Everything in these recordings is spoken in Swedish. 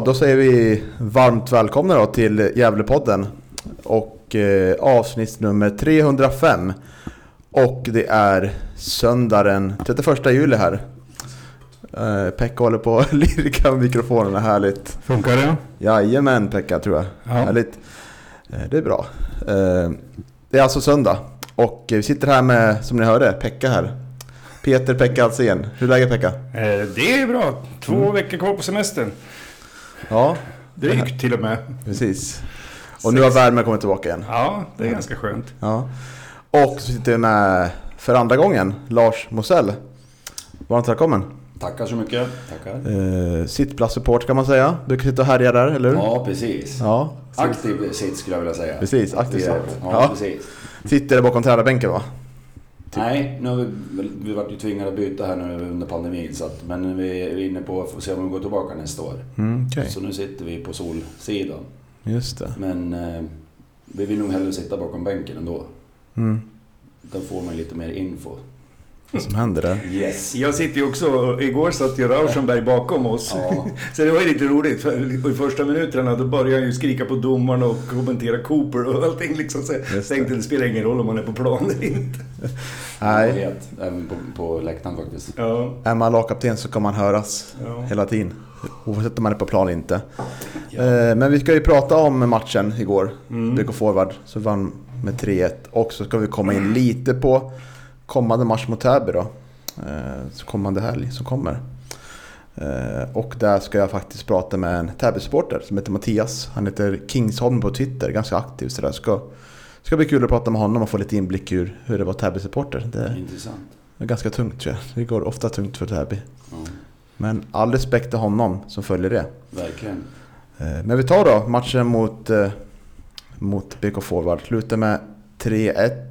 Ja, då säger vi varmt välkomna då till Gävlepodden. Och eh, avsnitt nummer 305. Och det är söndag den 31 juli här. Eh, Pekka håller på att lirka mikrofonerna, härligt. Funkar det? Jajamän Pekka tror jag. Ja. Härligt. Eh, det är bra. Eh, det är alltså söndag. Och vi sitter här med, som ni hörde, Pekka här. Peter Pekka Alsen. Hur är läget Pekka? Eh, det är bra. Två veckor kvar på semestern. Ja, Drygt till och med. precis. Och nu har värmen kommit tillbaka igen. Ja, det är ganska skönt. Ja. Och så sitter vi med för andra gången Lars Mosell. Varmt välkommen. Tackar så mycket. Tackar. Eh, sittplatssupport kan man säga. Du kan sitta och härja där, eller hur? Ja, precis. Ja, Aktiv sitt skulle jag vilja säga. Precis, aktiv sitt. Ja, Ja. precis. Sitter där bakom tränarbänken va? Nej, nu har vi, vi varit ju tvingade att byta här nu under pandemin. Så att, men vi är inne på att se om vi går tillbaka nästa år. Mm, Okej, Så nu sitter vi på solsidan. just det. Men eh, vi vill nog hellre sitta bakom bänken ändå. Mm. Då får man lite mer info. Vad som händer där. Yes. Jag sitter ju också, igår satt ju Rauschenberg bakom oss. Ja. Så det var ju lite roligt. För I första minuterna då började han ju skrika på domaren och kommentera Cooper och allting liksom. Så jag tänkte det spelar ingen roll om man är på plan eller inte. Jag Nej, vet, även på, på läktaren faktiskt. Ja, är man lagkapten så kan man höras ja. hela tiden. Oavsett om man är på plan eller inte. Eh, Men vi ska ju prata om matchen igår. Mm. BK Forward, så vann med 3-1. Och så ska vi komma in lite på kommande match mot Täby då. Eh, så kommande helg som kommer. Eh, Och där ska jag faktiskt prata med en Täby-supporter som heter Mattias. Han heter Kingsholm på Twitter, ganska aktiv sådär. Ska, ska bli kul att prata med honom och få lite inblick ur hur det var Täby-supporter. Det Intressant. är ganska tungt tror jag. Det går ofta tungt för Täby. Ja, Men all respekt till honom som följer det. verkligen. Eh, Men vi tar då matchen mot, eh, mot BK Forward. Slutar med 3-1.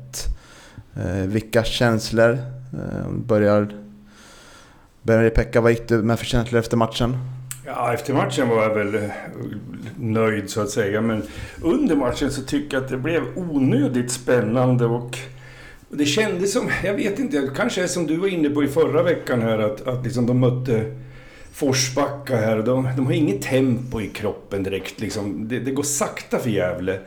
Eh, vilka känslor? Eh, börjar... Börjar Pekka, vad gick du med för känslor efter matchen? Ja, efter matchen var jag väl eh, nöjd så att säga. Men under matchen så tycker jag att det blev onödigt spännande och det kändes som, jag vet inte, kanske är som du var inne på i förra veckan här att, att liksom de mötte Forsbacka här. De, de har inget tempo i kroppen direkt liksom. Det, det går sakta för Gävle.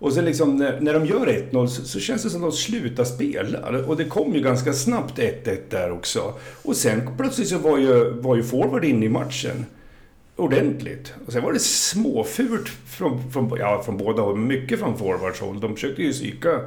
Och sen liksom när, när de gör 1-0 så, så känns det som att de slutar spela. Och det kom ju ganska snabbt 1-1 där också. Och sen plötsligt så var ju, var ju forward inne i matchen. Ordentligt. Och sen var det småfult från, från, ja, från båda håll. Mycket från forwards håll. De försökte ju psyka,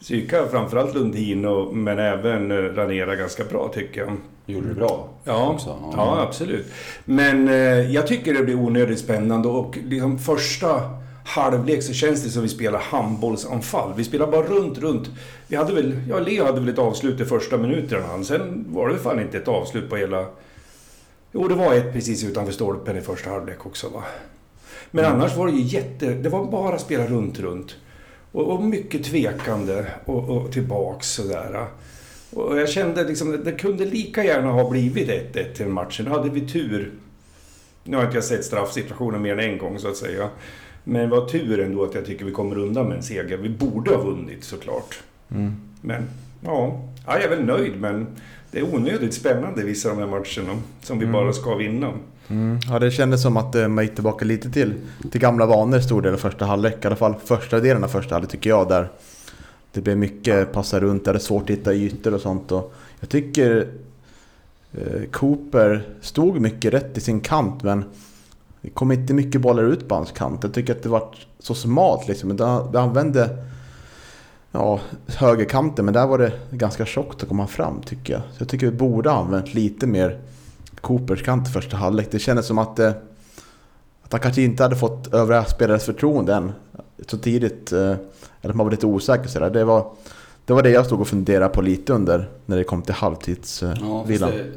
psyka framförallt Lundin och, men även eh, Ranera ganska bra tycker jag. Gjorde det bra Ja, också. ja absolut. Men eh, jag tycker det blir onödigt spännande och liksom första halvlek så känns det som vi spelar handbollsanfall. Vi spelar bara runt, runt. Vi hade väl, ja Leo hade väl ett avslut i första minuterna. Sen var det fan inte ett avslut på hela... Jo, det var ett precis utanför stolpen i första halvlek också va. Men annars var det ju jätte... Det var bara spela runt, runt. Och, och mycket tvekande och, och tillbaks sådär. Och jag kände liksom det kunde lika gärna ha blivit 1-1 till matchen. Hade vi tur. Nu har inte jag sett straffsituationen mer än en gång så att säga. Men det var tur ändå att jag tycker vi kommer undan med en seger. Vi borde ha vunnit såklart. Mm. Men ja, ja, jag är väl nöjd men det är onödigt spännande vissa av de här matcherna. Som vi Mm. bara ska vinna. Mm. Ja, det kändes som att eh, man gick tillbaka lite till, till gamla vanor stor del av första halvlek. I alla fall första delen av första halvlek tycker jag. Där det blev mycket passa runt, där det är svårt att hitta ytor och sånt. Och jag tycker eh, Cooper stod mycket rätt i sin kant men det kom inte mycket bollar ut på hans kant. Jag tycker att det var så smalt liksom. Det, använde ja, högerkanten men där var det ganska tjockt att komma fram tycker jag. Så jag tycker vi borde ha använt lite mer Coopers kant i första halvlek. Det kändes som att, eh, att han kanske inte hade fått övriga spelares förtroende än. så tidigt. eh, Eller att man var lite osäker sådär. Det var, det var det jag stod och funderade på lite under när det kom till Ja, halvtidsvilan. det är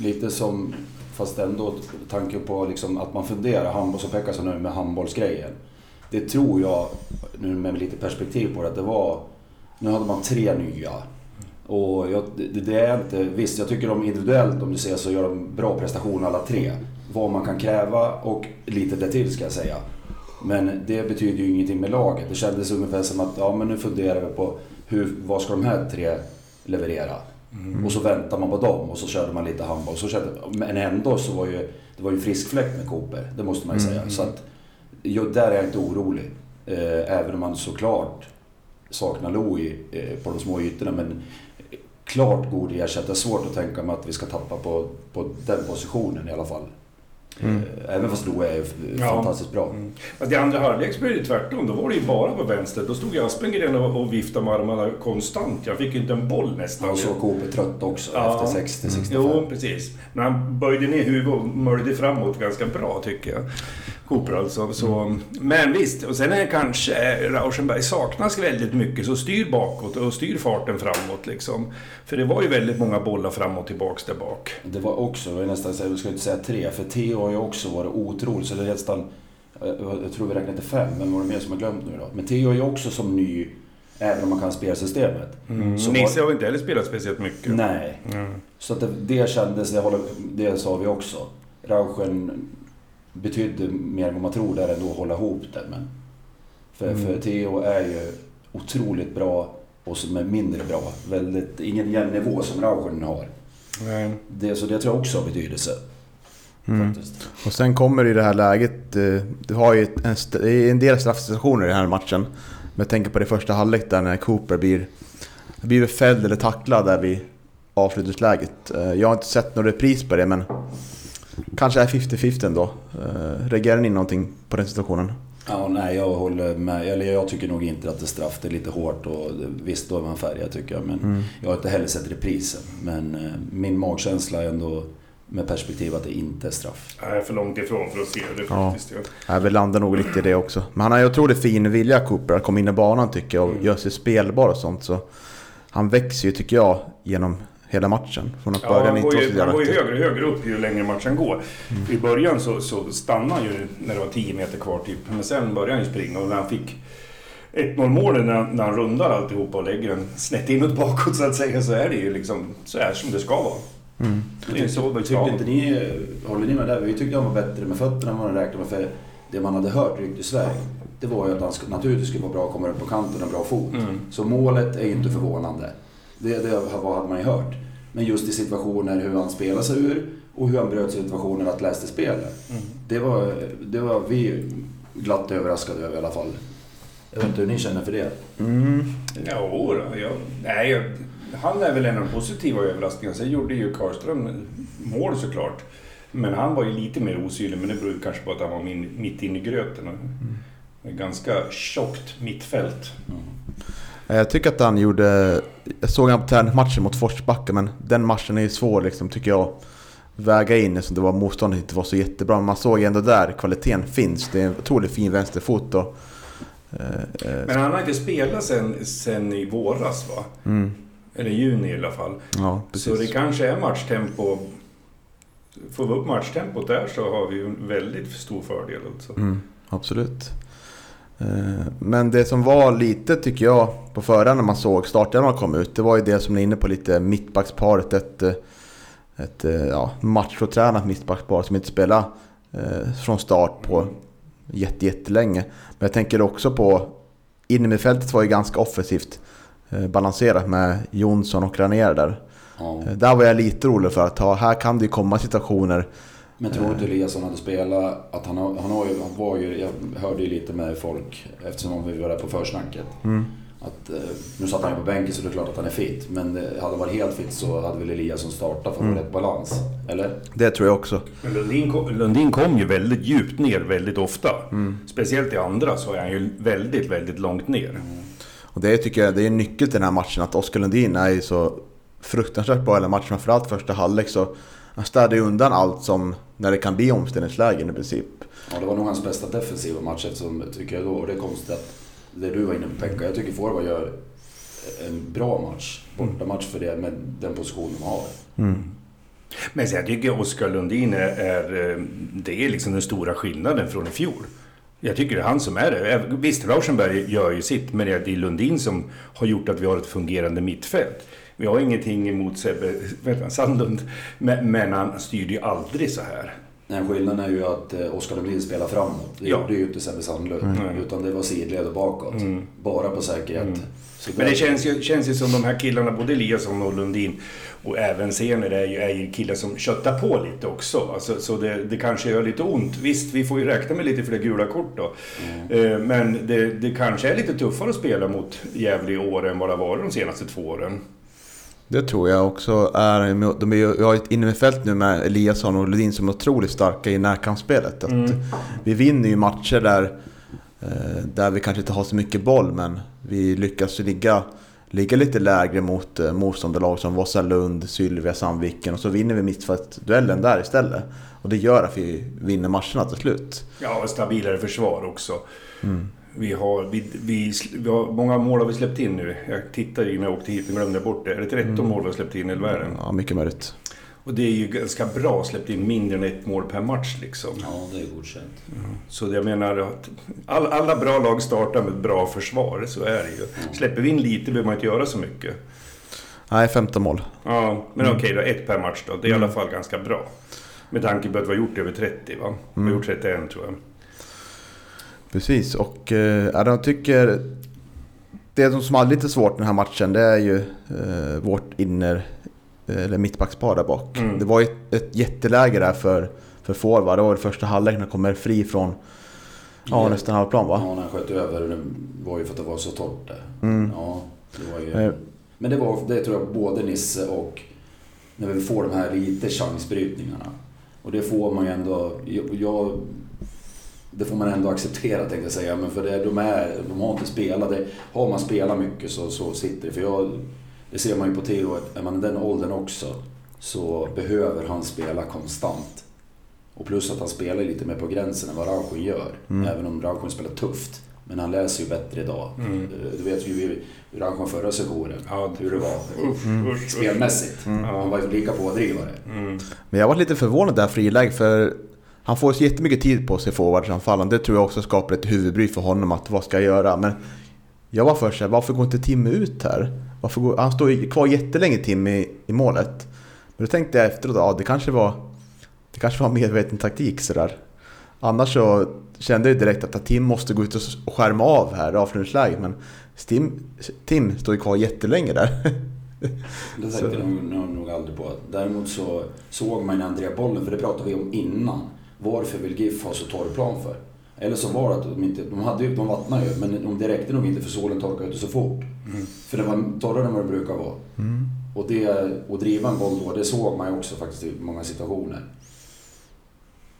lite som, fast ändå tanken på liksom att man funderar, handboll, som Pekka sa nu med handbollsgrejen. Det tror jag, nu med lite perspektiv på det, att det var, nu hade man tre nya. Och jag, det, det är inte, visst jag tycker de individuellt om du ser så gör de bra prestationer alla tre. Vad man kan kräva och lite det till ska jag säga. Men det betyder ju ingenting med laget. Det kändes ungefär som att, ja men nu funderar vi på hur, vad ska de här tre leverera? Och så väntar man på dem och så körde man lite handboll. Så kände, men ändå så var ju, det var ju frisk fläkt med Cooper, det måste man ju säga. Så att, jag, där är jag inte orolig. Eh, även om man såklart saknar Louis eh, på de små ytorna. Men klart god ersättare. Svårt att tänka mig att vi ska tappa på, på den positionen i alla fall. Eh, även fast Louis är ju f- Ja. fantastiskt bra. Mm. Att I andra halvlek blev det tvärtom. Då var det ju bara på vänster. Då stod Aspengren och, och viftade med armarna konstant. Jag fick ju inte en boll nästan. Han såg Cooper trött också Ja. efter 60-65. Jo, precis. Men han böjde ner huvudet och möjde framåt ganska bra tycker jag. Cooper alltså. Så, Men visst, och sen är kanske Rauschenberg saknas väldigt mycket. Så styr bakåt och styr farten framåt liksom. För det var ju väldigt många bollar fram och tillbaks där bak. Det var också, jag vill nästan säga, jag ska inte säga tre, för Theo har ju också varit otrolig. Så det är nästan, jag jag tror vi räknar till fem, men vad är det mer som har glömt nu då? Men Theo är ju också som ny, även om man kan spelsystemet. Så Nisse var- har inte heller spelat speciellt mycket. Nej. Mm. Så att det, det kändes, det, håller, det sa vi också. Rauschen betydde mer än vad man tror där ändå att hålla ihop det. Men för, för Theo är ju otroligt bra och som är mindre bra. Väldigt, ingen jämn nivå som Rauschen har. Nej. Det, så det tror jag också har betydelse. Faktiskt. Och sen kommer det i det här läget, eh, du har ju en, en del straffsituationer i den här matchen. Men jag tänker på det första halvlek där när Cooper blir, blir fälld eller tacklad där vid avslutningsläget. Eh, Jag har inte sett någon repris på det men kanske är 50-50 ändå. Eh, Reagerar ni någonting på den situationen? Ja, nej, jag håller med. Eller jag tycker nog inte att det är straff. Det är lite hårt och visst, då är man färgad tycker jag. Men jag har inte heller sett reprisen. Men eh, min magkänsla är ändå med perspektiv att det inte är straff. Jag är för långt ifrån för att se det Ja. faktiskt. Ja. Jag vill landa nog lite i det också. Men han har ju otroligt fin vilja Cooper att komma in i banan tycker jag och gör sig spelbar och sånt. Så han växer ju tycker jag genom hela matchen. Från att Ja, början inte ju, så han går ju jävla högre och högre upp ju längre matchen går. I början så, så stannade han ju när det var 10 meter kvar typ. Men sen började han ju springa och när han fick 1-0 målet när, när han rundar alltihopa och lägger den snett inåt bakåt så att säga så är det ju liksom så här som det ska vara. Det är så det ska inte ni, håller ni med där? Vi tyckte han var bättre med fötterna än vad han räknade med. För det man hade hört ryktesväg, det var ju att han naturligtvis skulle vara bra att komma upp på kanten och bra fot. Mm. Så målet är ju inte förvånande. Det, det vad hade man ju hört. Men just i situationer hur han spelade sig ur och hur han bröt situationer att läste spelet. Mm. Det, var, det var vi glatt överraskade över i alla fall. Jag vet inte hur ni känner för det. Mm. Ja, då, jag, nej, jag, han är väl en av de positiva överraskningarna. Sen gjorde ju Karlström mål såklart. Men han var ju lite mer osynlig, men det beror kanske på att han var min, mitt inne i gröten. Och Ganska tjockt mittfält. Eh, Jag tycker att han gjorde... Jag såg han på träningsmatchen mot Forsbacka men den matchen är ju svår liksom tycker jag. Väga in eftersom det var motståndet inte var så jättebra. Men man såg ändå där kvaliteten finns. Det är en otroligt fin vänsterfot och... eh, eh, Men han har inte spelat sen, sen i våras va? mm, Eller juni i alla fall. ja, Så det kanske är matchtempo. Får vi upp matchtempot där så har vi ju en väldigt stor fördel. Alltså. Mm, absolut. Eh, Men det som var lite, tycker jag, på förhand när man såg startelvan kom ut, det var ju det som ni är inne på lite, mittbacksparet. Ett, eh, ett eh, ja, machotränat mittbackspar som inte spelar eh, från start på jätte, jättelänge. Men jag tänker också på, innermittfältet var ju ganska offensivt balanserat med Jonsson och Ranier där. Ja. Där var jag lite orolig för att ha, här kan det ju komma situationer Men tror du inte Eliasson hade spelat, att han, har, han, har ju, han var ju, jag hörde ju lite med folk eftersom vi var där på försnacket. Mm. Att, eh, nu satt han ju på bänken så det är klart att han är fit. Men eh, hade han varit helt fit så hade väl Eliasson startat för att få rätt balans. Eller? Det tror jag också. Men Lundin kom, Lundin kom ju väldigt djupt ner väldigt ofta. Speciellt i andra så är han ju väldigt, väldigt långt ner. Och det tycker jag det är en nyckel till den här matchen att Oskar Lundin är ju så fruktansvärt bra i hela matchen. Framförallt första halvlek så han städar ju undan allt som när det kan bli omställningslägen i princip. Ja, det var nog hans bästa defensiva match eftersom, tycker jag då, och det är konstigt att det du var inne på Pekka. Jag tycker forward gör en bra match. Bortamatch för det med den position de har. Mm. Men jag tycker Oskar Lundin är, är... eh, Det är liksom den stora skillnaden från i fjol. Jag tycker det är han som är det. Visst, Rauschenberg gör ju sitt, men det är Lundin som har gjort att vi har ett fungerande mittfält. Vi har ingenting emot Sebbe Sandlund, men, men han styrde ju aldrig så här. Nej, skillnaden är ju att eh, Oskar Lundin spelar framåt. Det Ja. gjorde ju inte Sebbe Sandlund. Mm. Utan det var sidled och bakåt. Mm. Bara på säkerhet. Så Men det känns ju, känns ju som de här killarna, både Eliasson och Lundin och även Sener är ju, är ju killar som köttar på lite också. Alltså, så det, det kanske gör lite ont. Visst, vi får ju räkna med lite fler gula kort då. Eh, Men det, det kanske är lite tuffare att spela mot Gävle i år än vad det har varit de senaste två åren. Det tror jag också är... De är vi har ett innerfält nu med Eliasson och Lundin som är otroligt starka i närkampsspelet. Att Mm. Vi vinner ju matcher där, eh, där vi kanske inte har så mycket boll men vi lyckas ligga, ligga lite lägre mot eh, motståndarlag som Vasalund, Sylvia, Sandviken och så vinner vi mittfältsduellen där istället. Och det gör att vi vinner matcherna till slut. Ja, och stabilare försvar också. Vi har, vi, vi, vi har, många mål har vi släppt in nu. Jag tittade innan jag åkte hit och glömde bort det. Är det 13 mål vi har släppt in är det? Ja, mycket möjligt. Och det är ju ganska bra, släppt in mindre än ett mål per match liksom. Ja, det är godkänt. Så jag menar att all, alla bra lag startar med ett bra försvar, så är det ju. Släpper vi in lite behöver man inte göra så mycket. Nej, 15 mål. Ja, men okej då, ett per match då. Det är i alla fall ganska bra. Med tanke på att vi har gjort över 30 va? Vi har gjort 31 tror jag. Precis, och eh, ja, de tycker... Det som hade lite svårt den här matchen det är ju eh, vårt inner... eh, Eller mittbackspar där bak. Mm. Det var ett, ett jätteläge där för, för forward. Det var det första halvlek när han kommer fri från ja, Ja. nästan halvplan va? Ja, när han sköt över. Det var ju för att det var så torrt där. Mm. Ja, det var ju... Eh, Men det var, det tror jag, både Nisse och när vi får de här lite chansbrytningarna. Och det får man ju ändå... Jag, jag, det får man ändå acceptera tänkte jag säga. Men för det, de, är, de har inte spelat. Det, har man spelat mycket så, så sitter det. För jag, det ser man ju på Theo, att är man i den åldern också så behöver han spela konstant. Och plus att han spelar lite mer på gränsen än vad Rauschin gör. Även om Rauschin spelar tufft. Men han läser ju bättre idag. Mm. Eh, Du vet ju hur Rauschin förra sessionen, Ja, hur det var. Usch, usch. Spelmässigt. Han var ju lika pådrivare. Mm. Men jag var lite förvånad där friläge för han får så jättemycket tid på sig forwardsanfallen. Det tror jag också skapar ett huvudbry för honom att vad ska jag göra? Men jag var först såhär, varför går inte Tim ut här? Varför går, han står kvar jättelänge Tim i, i målet. Men då tänkte jag efteråt, ja det kanske var det kanske var medveten taktik sådär. Annars så kände jag direkt att Tim måste gå ut och skärma av här i avslutningsläget. Men Tim, Tim står ju kvar jättelänge där. Det tänkte jag nog, nog, aldrig på. Däremot så såg man ju när Andrea bollen, för det pratade vi om innan. Varför vill GIF ha så torr plan för? Eller så var det att de inte, de hade ju, de vattnade ju, men de, det räckte nog inte för solen torkade inte så fort. För det var torrare än vad det brukar vara. Och det, och driva en boll då, det såg man ju också faktiskt i många situationer.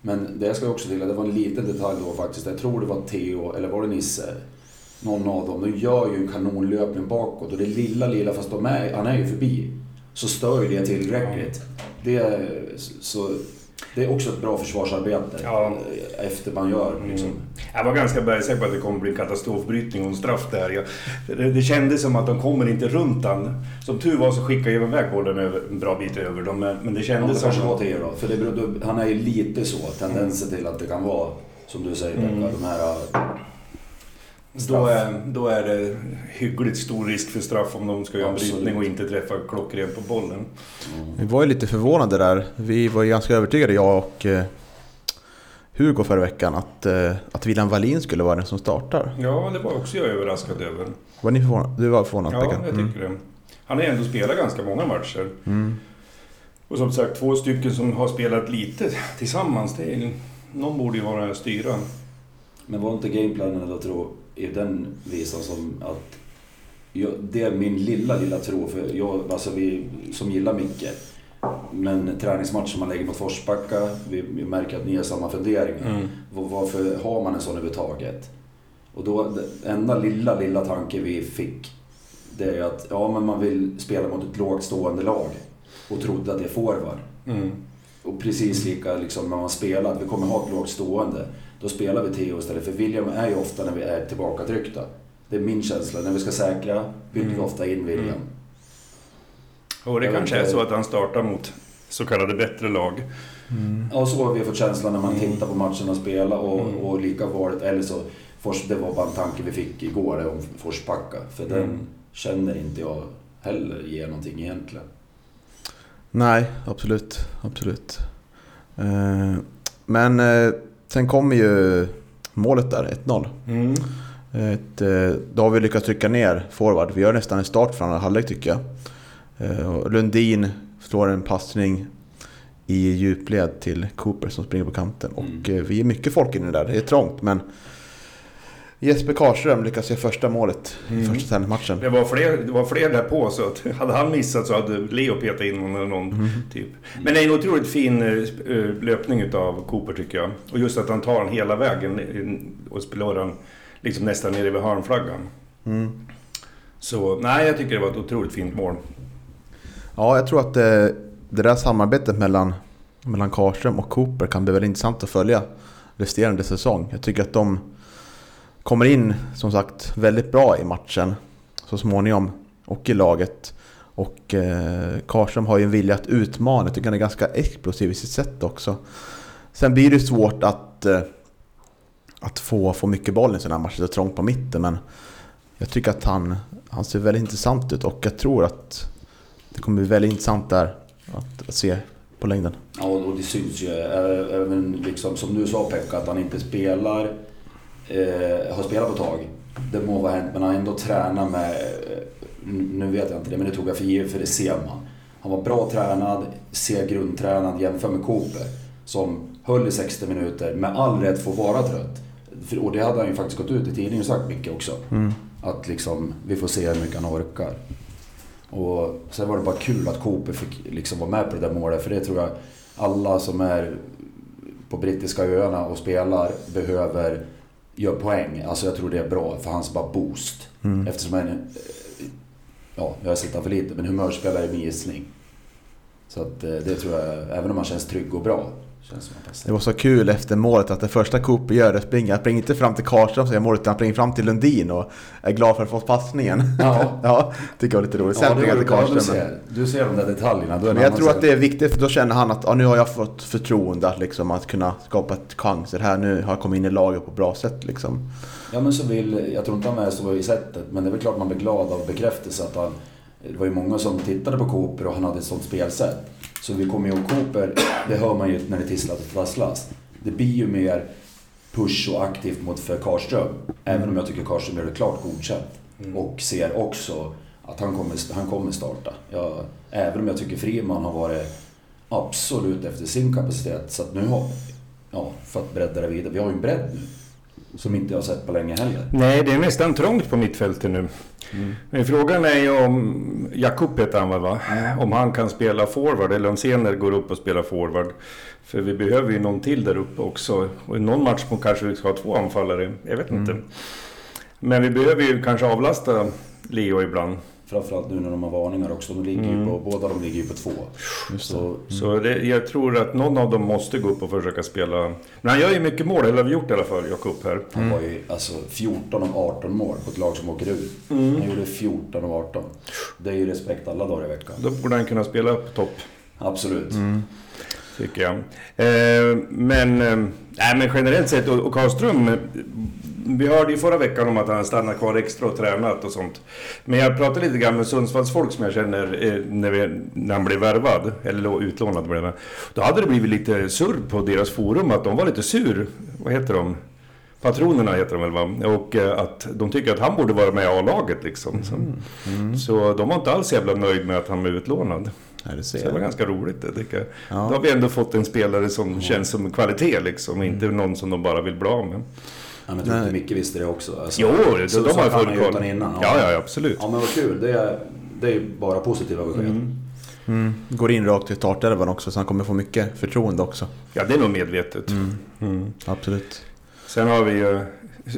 Men det ska jag också tillägga, det var en liten detalj då faktiskt. Jag tror det var Theo, eller var det Nisse? Någon av dem. De gör ju en kanonlöpning bakåt och det lilla, lilla, fast de är, han är ju förbi. Så stör ju det tillräckligt. Det, så, det är också ett bra försvarsarbete Ja. efter man gör. Liksom. Mm. Jag var ganska bergsäker på att det kommer bli katastrofbrytning och en straff där. Jag, det, det kändes som att de kommer inte runt han. Som tur var så skickade jag iväg bollen över, en bra bit över dem. Men, det Ja, kändes det som... kanske var då. För det, han är ju lite så, tendenser till att det kan vara, som du säger Mm. De här... Då är, då är det hyggligt stor risk för straff om de ska göra en brytning och inte träffa klockrent på bollen. Vi var ju lite förvånade där. Vi var ju ganska övertygade, jag och eh, Hugo förra veckan, att, eh, att William Wallin skulle vara den som startar. Ja, det var också jag överraskad över. Var ni förvånade? Du var förvånad Ja, jag Mm. tycker det. Han har ändå spelat ganska många matcher. Mm. Och som sagt, två stycken som har spelat lite tillsammans. Det är, någon borde ju vara styra. Men var inte gameplanen då tro i den visan som att jag, det är min lilla, lilla tro. För jag, alltså vi som gillar Micke. Men träningsmatch som man lägger mot Forsbacka, vi, vi märker att ni har samma funderingar. Mm. Var, varför har man en sån överhuvudtaget? Och då, enda lilla, lilla tanke vi fick, det är att ja, men man vill spela mot ett lågt stående lag. Och trodde att det är forward. Mm. Och precis lika liksom när man spelar, att vi kommer ha ett lågt stående. Då spelar vi Theo istället. För William är ju ofta när vi är tillbakatryckta. Det är min känsla. När vi ska säkra byter vi ofta in William. Mm. Och det Jag kanske är så att han startar mot så kallade bättre lag. Ja, så har vi fått känslan när man Mm. tittar på matcherna spela och, Mm. och lika valet, eller så, Fors, det var bara en tanke vi fick igår om Forsbacka. För Mm. den känner inte jag heller ger någonting egentligen. Nej, absolut. Absolut. Eh, men eh, sen kommer ju målet där, 1-0. Mm. Ett, eh, då har vi lyckats trycka ner forward. Vi gör nästan en start från andra halvlek tycker jag. Eh, och Lundin slår en passning i djupled till Cooper som springer på kanten. Och Mm. eh, vi är mycket folk inne där. Det är trångt men Jesper Karlström lyckas göra första målet i Mm. första tennismatchen. Det var, fler, det var fler där på så att hade han missat så hade Leo petat in eller någon. Mm. Typ. Men det är en otroligt fin eh, löpning utav Cooper tycker jag. Och just att han tar den hela vägen eh, och spelar den liksom nästan nere vid hörnflaggan. Mm. Så nej, jag tycker det var ett otroligt fint mål. Ja, jag tror att eh, det där samarbetet mellan, mellan Karlström och Cooper kan bli väldigt intressant att följa resterande säsong. Jag tycker att de kommer in, som sagt, väldigt bra i matchen så småningom och i laget. Och eh, Karlström har ju en vilja att utmana. Jag tycker han är ganska explosiv i sitt sätt också. Sen blir det svårt att, eh, att få, få mycket boll i en sån här match. Det är trångt på mitten men jag tycker att han, han ser väldigt intressant ut och jag tror att det kommer bli väldigt intressant där att, att se på längden. Ja, och det syns ju även liksom som du sa Pekka, att han inte spelar, eh, har spelat på ett tag. Det må vara hänt, men han har ändå tränat med, eh, nu vet jag inte det, men det tog jag för givet för det ser man. Han var bra tränad, ser grundtränad jämfört med Cooper. Som höll i 60 minuter, med all rätt får vara trött. Och det hade han ju faktiskt gått ut i tidningen och sagt mycket också. Mm. Att liksom, vi får se hur mycket han orkar. Och sen var det bara kul att Cooper fick liksom vara med på det där målet. För det tror jag alla som är på brittiska öarna och spelar behöver göra poäng. Alltså jag tror det är bra för hans bara boost. Mm. Eftersom han, är, eh, ja, jag har sett han för lite, men humörspelare med gissning. Så att eh, det tror jag, även om han känns trygg och bra, Det var så kul efter målet att det första Cooper gör är att springa. Han springer inte fram till Karlström som gör målet utan han springer fram till Lundin och är glad för att få passningen. Ja. ja, tycker jag var lite roligt. Sen Ja, springer till du, Karlström. men- ser, du ser de där detaljerna. Då Men jag tror att det är viktigt för då känner han att ja, nu har jag fått förtroende att, liksom, att kunna skapa ett chanser här. Nu har jag kommit in i laget på ett bra sätt liksom. Ja men så vill, jag tror inte han är så i sättet, men det är väl klart man blir glad av bekräftelse att han... Det var ju många som tittade på Cooper och han hade ett sånt spelsätt. Så vi kommer ihåg Cooper, det hör man ju när det tisslar och trasslas. Det blir ju mer push och aktivt mot för Karlström. Även om jag tycker Karlström gör det klart godkänt. Och ser också att han kommer, han kommer starta. Jag, även om jag tycker Friman har varit absolut efter sin kapacitet. Så att nu har ja, för att bredda det vidare. Vi har ju en bredd nu. Som inte jag har sett på länge heller. Nej, det är nästan trångt på mittfältet nu. Men frågan är ju om Jakub heter han väl va? Om han kan spela forward eller om Sener går upp och spelar forward. För vi behöver ju någon till där uppe också. Och i någon match kanske vi ska ha två anfallare. Jag vet inte. Men vi behöver ju kanske avlasta Leo ibland. Framförallt nu när de har varningar också. De ligger Mm. ju på, båda de ligger ju på två. Så, Så det, jag tror att någon av dem måste gå upp och försöka spela. Men han gör ju mycket mål, eller har vi gjort i alla fall, Jakob här. han var ju alltså 14 av 18 mål på ett lag som åker ut. Mm. Han gjorde 14 av 18. Det är ju respekt alla dagar i veckan. Då borde han kunna spela på topp. Absolut. Tycker jag. Eh, men, eh, men generellt sett, och, och Karlström, vi hörde ju förra veckan om att han stannat kvar extra och tränat och sånt. Men jag pratade lite grann med Sundsvallsfolk som jag känner eh, när, vi, när han blev värvad, eller utlånad blev det. Då hade det blivit lite surr på deras forum att de var lite sur. Vad heter de? Patronerna heter de väl va? Och eh, att de tycker att han borde vara med i A-laget liksom. Så, så de var inte alls jävla nöjd med att han blev utlånad. Ja, det Så det var ganska roligt det tycker jag. Ja. Då har vi ändå fått en spelare som känns som kvalitet liksom, inte någon som de bara vill bli av med. Ja, men jag tror inte. Micke visste det också. Alltså, Jo, de, så- de har kan full koll. innan. Ja, ja, absolut. Ja, men vad kul. Det är, det är bara positiva besked. Mm. Går in rakt i startelvan också så han kommer få mycket förtroende också. Ja, det är nog medvetet. Mm. Absolut. Sen har vi ju...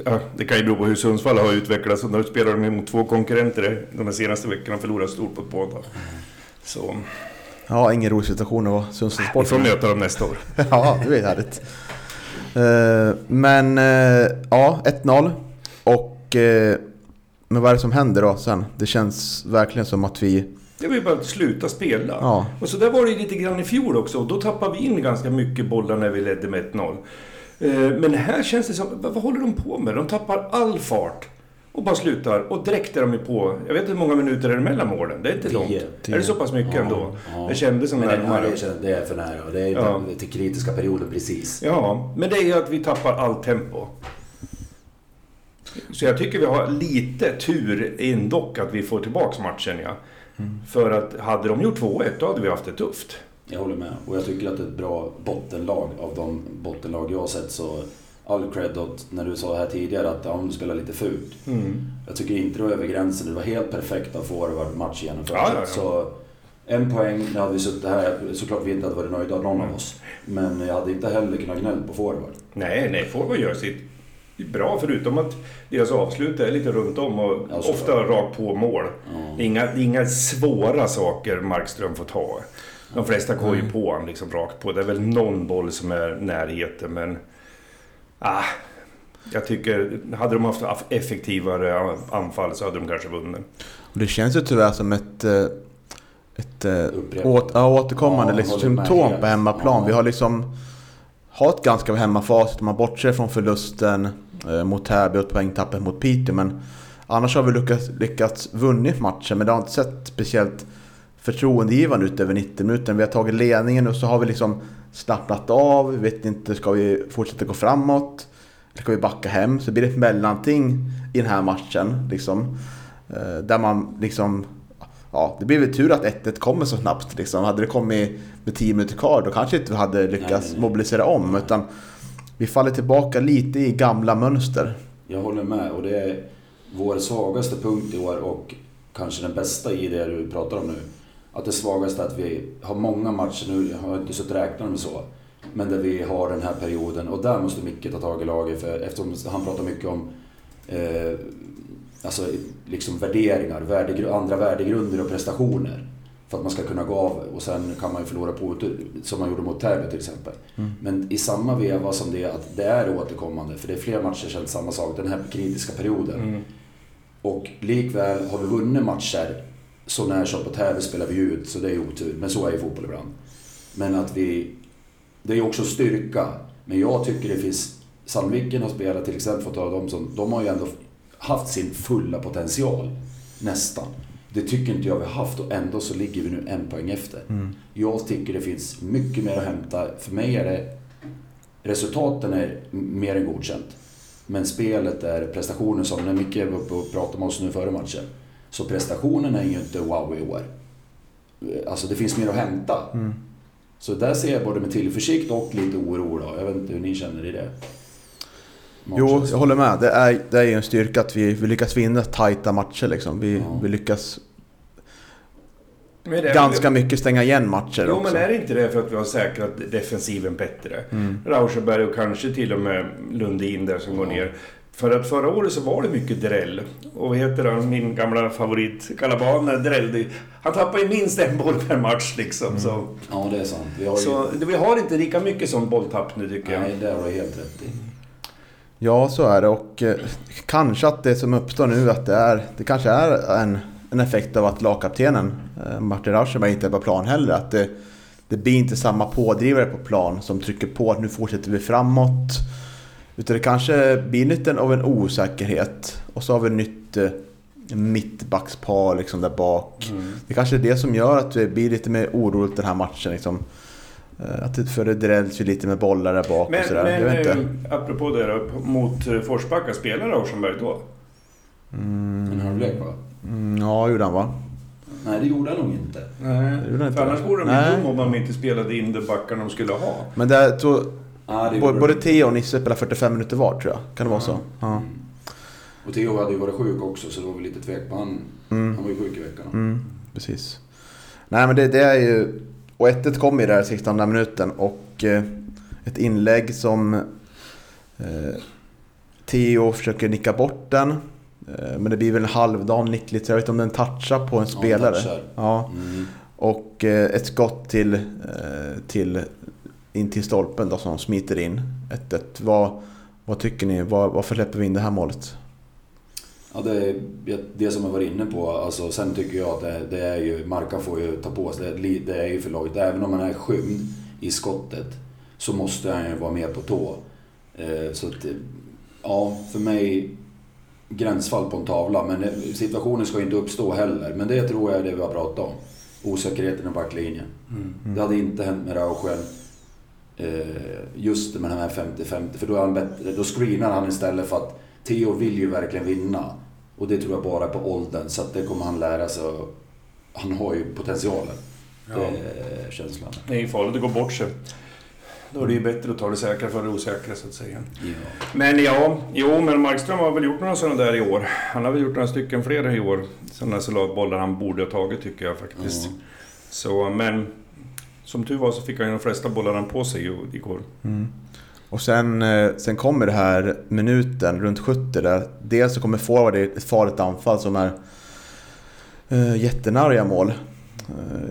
Ja, det kan ju bero på hur Sundsvall har utvecklats. Nu spelar de mot två konkurrenter de här senaste veckorna och förlorat stort på båda. Så Ja, ingen rolig situation att vara vi Sundsvallssport. får möta dem nästa år. ja, det är härligt. Eh, men eh, ja, 1-0. Och eh, Men vad är det som händer då sen? Det känns verkligen som att vi... Det var ju bara att sluta spela. Ja. Och så där var det lite grann i fjol också. Och då tappade vi in ganska mycket bollar när vi ledde med 1-0. Eh, Men här känns det som... Vad håller de på med? De tappar all fart. Och bara slutar. Och direkt är de ju på... Jag vet inte hur många minuter är det mellan målen. Det är inte Tio. långt. Tio. Är det så pass mycket ändå? Ja. Det kändes som det, närmare. det, känns- det är för nära. Det är Ja. ja. till kritiska perioden precis. Ja, men det är ju att vi tappar allt tempo. Så jag tycker vi har lite tur ändå att vi får tillbaks matchen, ja. För att hade de gjort 2-1, då hade vi haft det tufft. Jag håller med. Och jag tycker att det är ett bra bottenlag av de bottenlag jag har sett. Så all cred åt, när du sa här tidigare att ja, du spelar lite fult. Jag tycker inte det var över gränsen. Det var helt perfekt att forward match genomfört. Ja, ja. Så en poäng, nu hade vi suttit här. Såklart vi inte hade varit nöjda någon av oss. Men jag hade inte heller kunnat gnälla på forward. Nej, nej, Forward gör sitt bra förutom att deras avslut är lite runt om och Ja, ofta rakt på mål. Är inga, inga svåra saker Markström får ta. De flesta går ju på honom liksom rakt på. Det är väl någon boll som är närheten, men... Ah, jag tycker, hade de haft effektivare anfall så hade de kanske vunnit. Och det känns ju tyvärr som ett... eh, Ett eh, åt, ja, återkommande Ja, liksom, symptom på hemmaplan. Ja. Vi har liksom... Har ett ganska hemmafacit om man bortser från förlusten eh, mot Täby och poängtappet mot Piteå. Men annars har vi lyckats, lyckats vunnit matchen. Men det har inte sett speciellt förtroendegivande ut över 90 minuter. Vi har tagit ledningen och så har vi liksom slappnat av. Vi vet inte, ska vi fortsätta gå framåt? Eller ska vi backa hem? Så blir det ett mellanting i den här matchen. Liksom, eh, där man liksom... Ja, det blir väl tur att 1-1 kommer så snabbt. Liksom. Hade det kommit med 10 minuter kvar då kanske inte vi hade lyckats nej, nej. mobilisera om. Utan vi faller tillbaka lite i gamla mönster. Jag håller med och det är vår svagaste punkt i år och kanske den bästa i det du pratar om nu. Att det svagaste är att vi har många matcher nu, jag har inte suttit och räknat med så. Men där vi har den här perioden och där måste Micke ta tag i laget för eftersom han pratar mycket om eh, alltså, liksom värderingar, värdegru- andra värdegrunder och prestationer. För att man ska kunna gå av och sen kan man ju förlora på som man gjorde mot Täby till exempel. Men i samma veva som det att det är återkommande, för det är fler matcher sedan samma sak, den här kritiska perioden. Och likväl har vi vunnit matcher så när som på Täby spelar vi ut, så det är otur. Men så är ju fotboll ibland. Men att vi... Det är också styrka. Men jag tycker det finns... Sandviken har spelat till exempel, för att ta dem som... De har ju ändå haft sin fulla potential. Nästan. Det tycker inte jag vi har haft och ändå så ligger vi nu en poäng efter. Jag tycker det finns mycket mer att hämta. För mig är det... Resultaten är mer än godkänt. Men spelet är prestationen som, när Micke var uppe och pratade med oss nu före matchen. Så prestationen är ju inte wow i år. Alltså det finns mer att hämta. Så där ser jag både med tillförsikt och lite oro då. Jag vet inte hur ni känner i det. Jo, jag håller med. Det är, det är ju en styrka att vi, vi lyckas vinna tajta matcher. Liksom. Vi, Ja. vi lyckas det ganska väl- mycket stänga igen matcher Jo, också. men är det inte det för att vi har säkrat defensiven bättre? Rauschenberg och kanske till och med Lundin där som går ner. För att förra året så var det mycket dräll. Och vad heter han, min gamla favorit, Calaban, drällde Han tappar ju minst en boll per match liksom. Så, Ja, det är sant. Vi har ju... så det- vi har inte lika mycket som bolltapp nu tycker jag. Nej, det har du helt rätt i. Ja, så är det. Och eh, kanske att det som uppstår nu att det är... Det kanske är en, en effekt av att lagkaptenen eh, Martin Rauschenberg inte är på plan heller. Att det, det blir inte samma pådrivare på plan som trycker på att nu fortsätter vi framåt. Utan det kanske blir lite av en osäkerhet. Och så har vi ett nytt eh, mittbackspar liksom där bak. Det kanske är det som gör att det blir lite mer oroligt den här matchen. Liksom. Eh, Att det, för det drälls ju lite med bollar där bak och Men, sådär. men Jag vet inte. eh, apropå det då, mot Forsbacka, spelar Rauschenberg då? En halvlek va? Mm, ja, gjorde han va? Nej, det gjorde han nog inte. Nej. Det gjorde han För inte. annars vore de ju dum om de inte spelade in de backarna de skulle ha. Men där, så, Det både, både de. Theo och Nisse spelar 45 minuter var tror jag. Kan det vara så? Ja. Och Theo hade ju varit sjuk också, så det var väl lite tvek på han. Mm. Han var ju sjuk i veckan. Mm, precis. Nej men det, det är ju... Och 1-1 kom ju där 16 minuten och eh, ett inlägg som eh, Theo försöker nicka bort den. Eh, men det blir väl en halvdan nick lite. Jag vet inte om den touchar på en Ja, spelare. touchar. Ja. Mm. Och eh, ett skott till, eh, till in till stolpen då som smiter in. 1-1. Vad, vad tycker ni? Var, varför släpper vi in det här målet? Ja, det är det som jag var inne på. Alltså, sen tycker jag att det, det är ju, Markan får ju ta på sig, det, det är ju för långt. Även om han är skymd i skottet så måste han ju vara med på tå. Eh, så att, ja, för mig gränsfall på en tavla. Men situationen ska ju inte uppstå heller. Men det tror jag är det vi har pratat om. Osäkerheten i backlinjen. Mm. Det hade inte hänt med Rauschen. Eh, just med den här 50-50. För då, är han bättre, då screenar han istället för att Theo vill ju verkligen vinna. Och det tror jag bara på åldern. Så det kommer han lära sig. Han har ju potentialen. Ja. Det är känslan. Det är ju farligt att gå bort sig. Då är det ju bättre att ta det säkra för det osäkra så att säga. Ja. Men ja, jo men Markström har väl gjort några sådana där i år. Han har väl gjort några stycken fler i år. Sådana bollar han borde ha tagit tycker jag faktiskt. Ja. Så, men som tur var så fick han de flesta bollarna på sig igår. Mm. Och sen, eh, sen kommer det här minuten runt 70 där dels så kommer forward i ett farligt anfall som är uh, jättenära mål.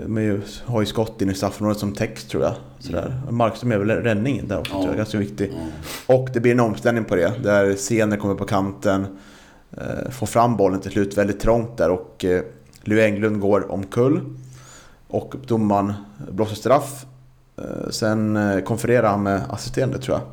Men ju, har ju skott in i straffområdet som text tror jag. Sådär. Markström är väl räddningen där också Ja. tror jag, ganska viktig. Ja. Och det blir en omställning på det. Där Sener kommer på kanten. Eh, får fram bollen till slut väldigt trångt där och eh, Lou Englund går omkull. Och domaren blåser straff. Eh, sen eh, konfererar han med assisterande tror jag.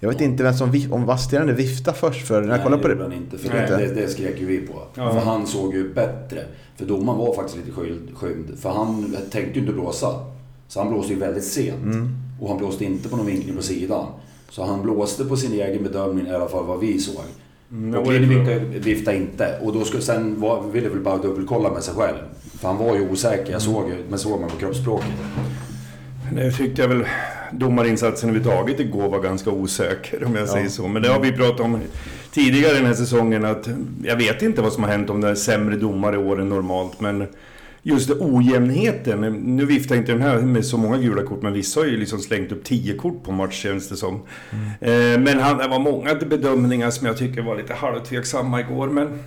Jag vet inte vem som vif- om assisterande viftade först för när jag Nej, kollade på det han inte. För Nej. det, det, skrek ju vi på. Ja. För han såg ju bättre. För domaren var faktiskt lite skymd. skymd för han tänkte ju inte blåsa. Så han blåste ju väldigt sent. Mm. Och han blåste inte på någon vinkling på sidan. Så han blåste på sin egen bedömning, i alla fall vad vi såg. Mm, och Klinik viftade inte. Och då skulle, sen var, ville väl bara dubbelkolla med sig själv. För han var ju osäker, jag såg men såg man på kroppsspråket. Det tyckte jag väl domarinsatsen överhuvudtaget igår var ganska osäker om jag Ja. säger så. Men det har vi pratat om tidigare den här säsongen att jag vet inte vad som har hänt om det är sämre domare i år än normalt. Men just det, ojämnheten. Nu viftar inte den här med så många gula kort men vissa har ju liksom slängt upp 10 kort på match känns det som. Eh, Men han, det var många bedömningar som jag tycker var lite halvtveksamma igår. Men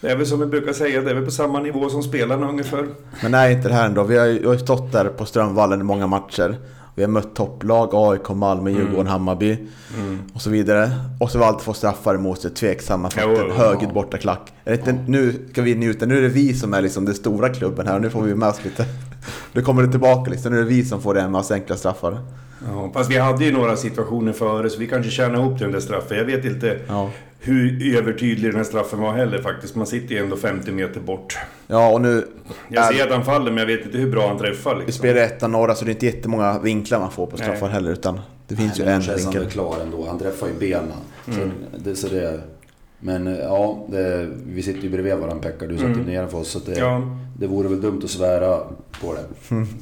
det är väl som vi brukar säga, det är väl på samma nivå som spelarna ungefär. Men nej, inte det här ändå. Vi har ju stått där på Strömvallen i många matcher. Vi har mött topplag, AIK, Malmö, Djurgården, Mm. Hammarby Mm. och så vidare. Och så har vi alltid fått straffar emot sig, tveksamma jo, högljudd bortaklack. Inte, nu ska vi njuta, nu är det vi som är liksom den stora klubben här och nu får vi med oss lite. Nu kommer det tillbaka liksom, nu är det vi som får det med oss enkla straffar. Ja, fast vi hade ju några situationer före så vi kanske tjänade ihop till den där straffen. Jag vet inte Ja, hur övertydlig den här straffen var heller faktiskt. Man sitter ju ändå 50 meter bort. ja och nu Jag är, ser att han faller men jag vet inte hur bra han träffar vi liksom. spelar ettan norra så det är inte jättemånga vinklar man får på straffar Nej. heller utan det finns Nej, ju en känns han vinkel. klar ändå. Han träffar ju benen. Så Mm. det, så det, men eh, ja, det, vi sitter ju bredvid varandra Pekka. Du satt Mm. ju nedanför oss. Så det, Ja, det vore väl dumt att svära på det. Mm.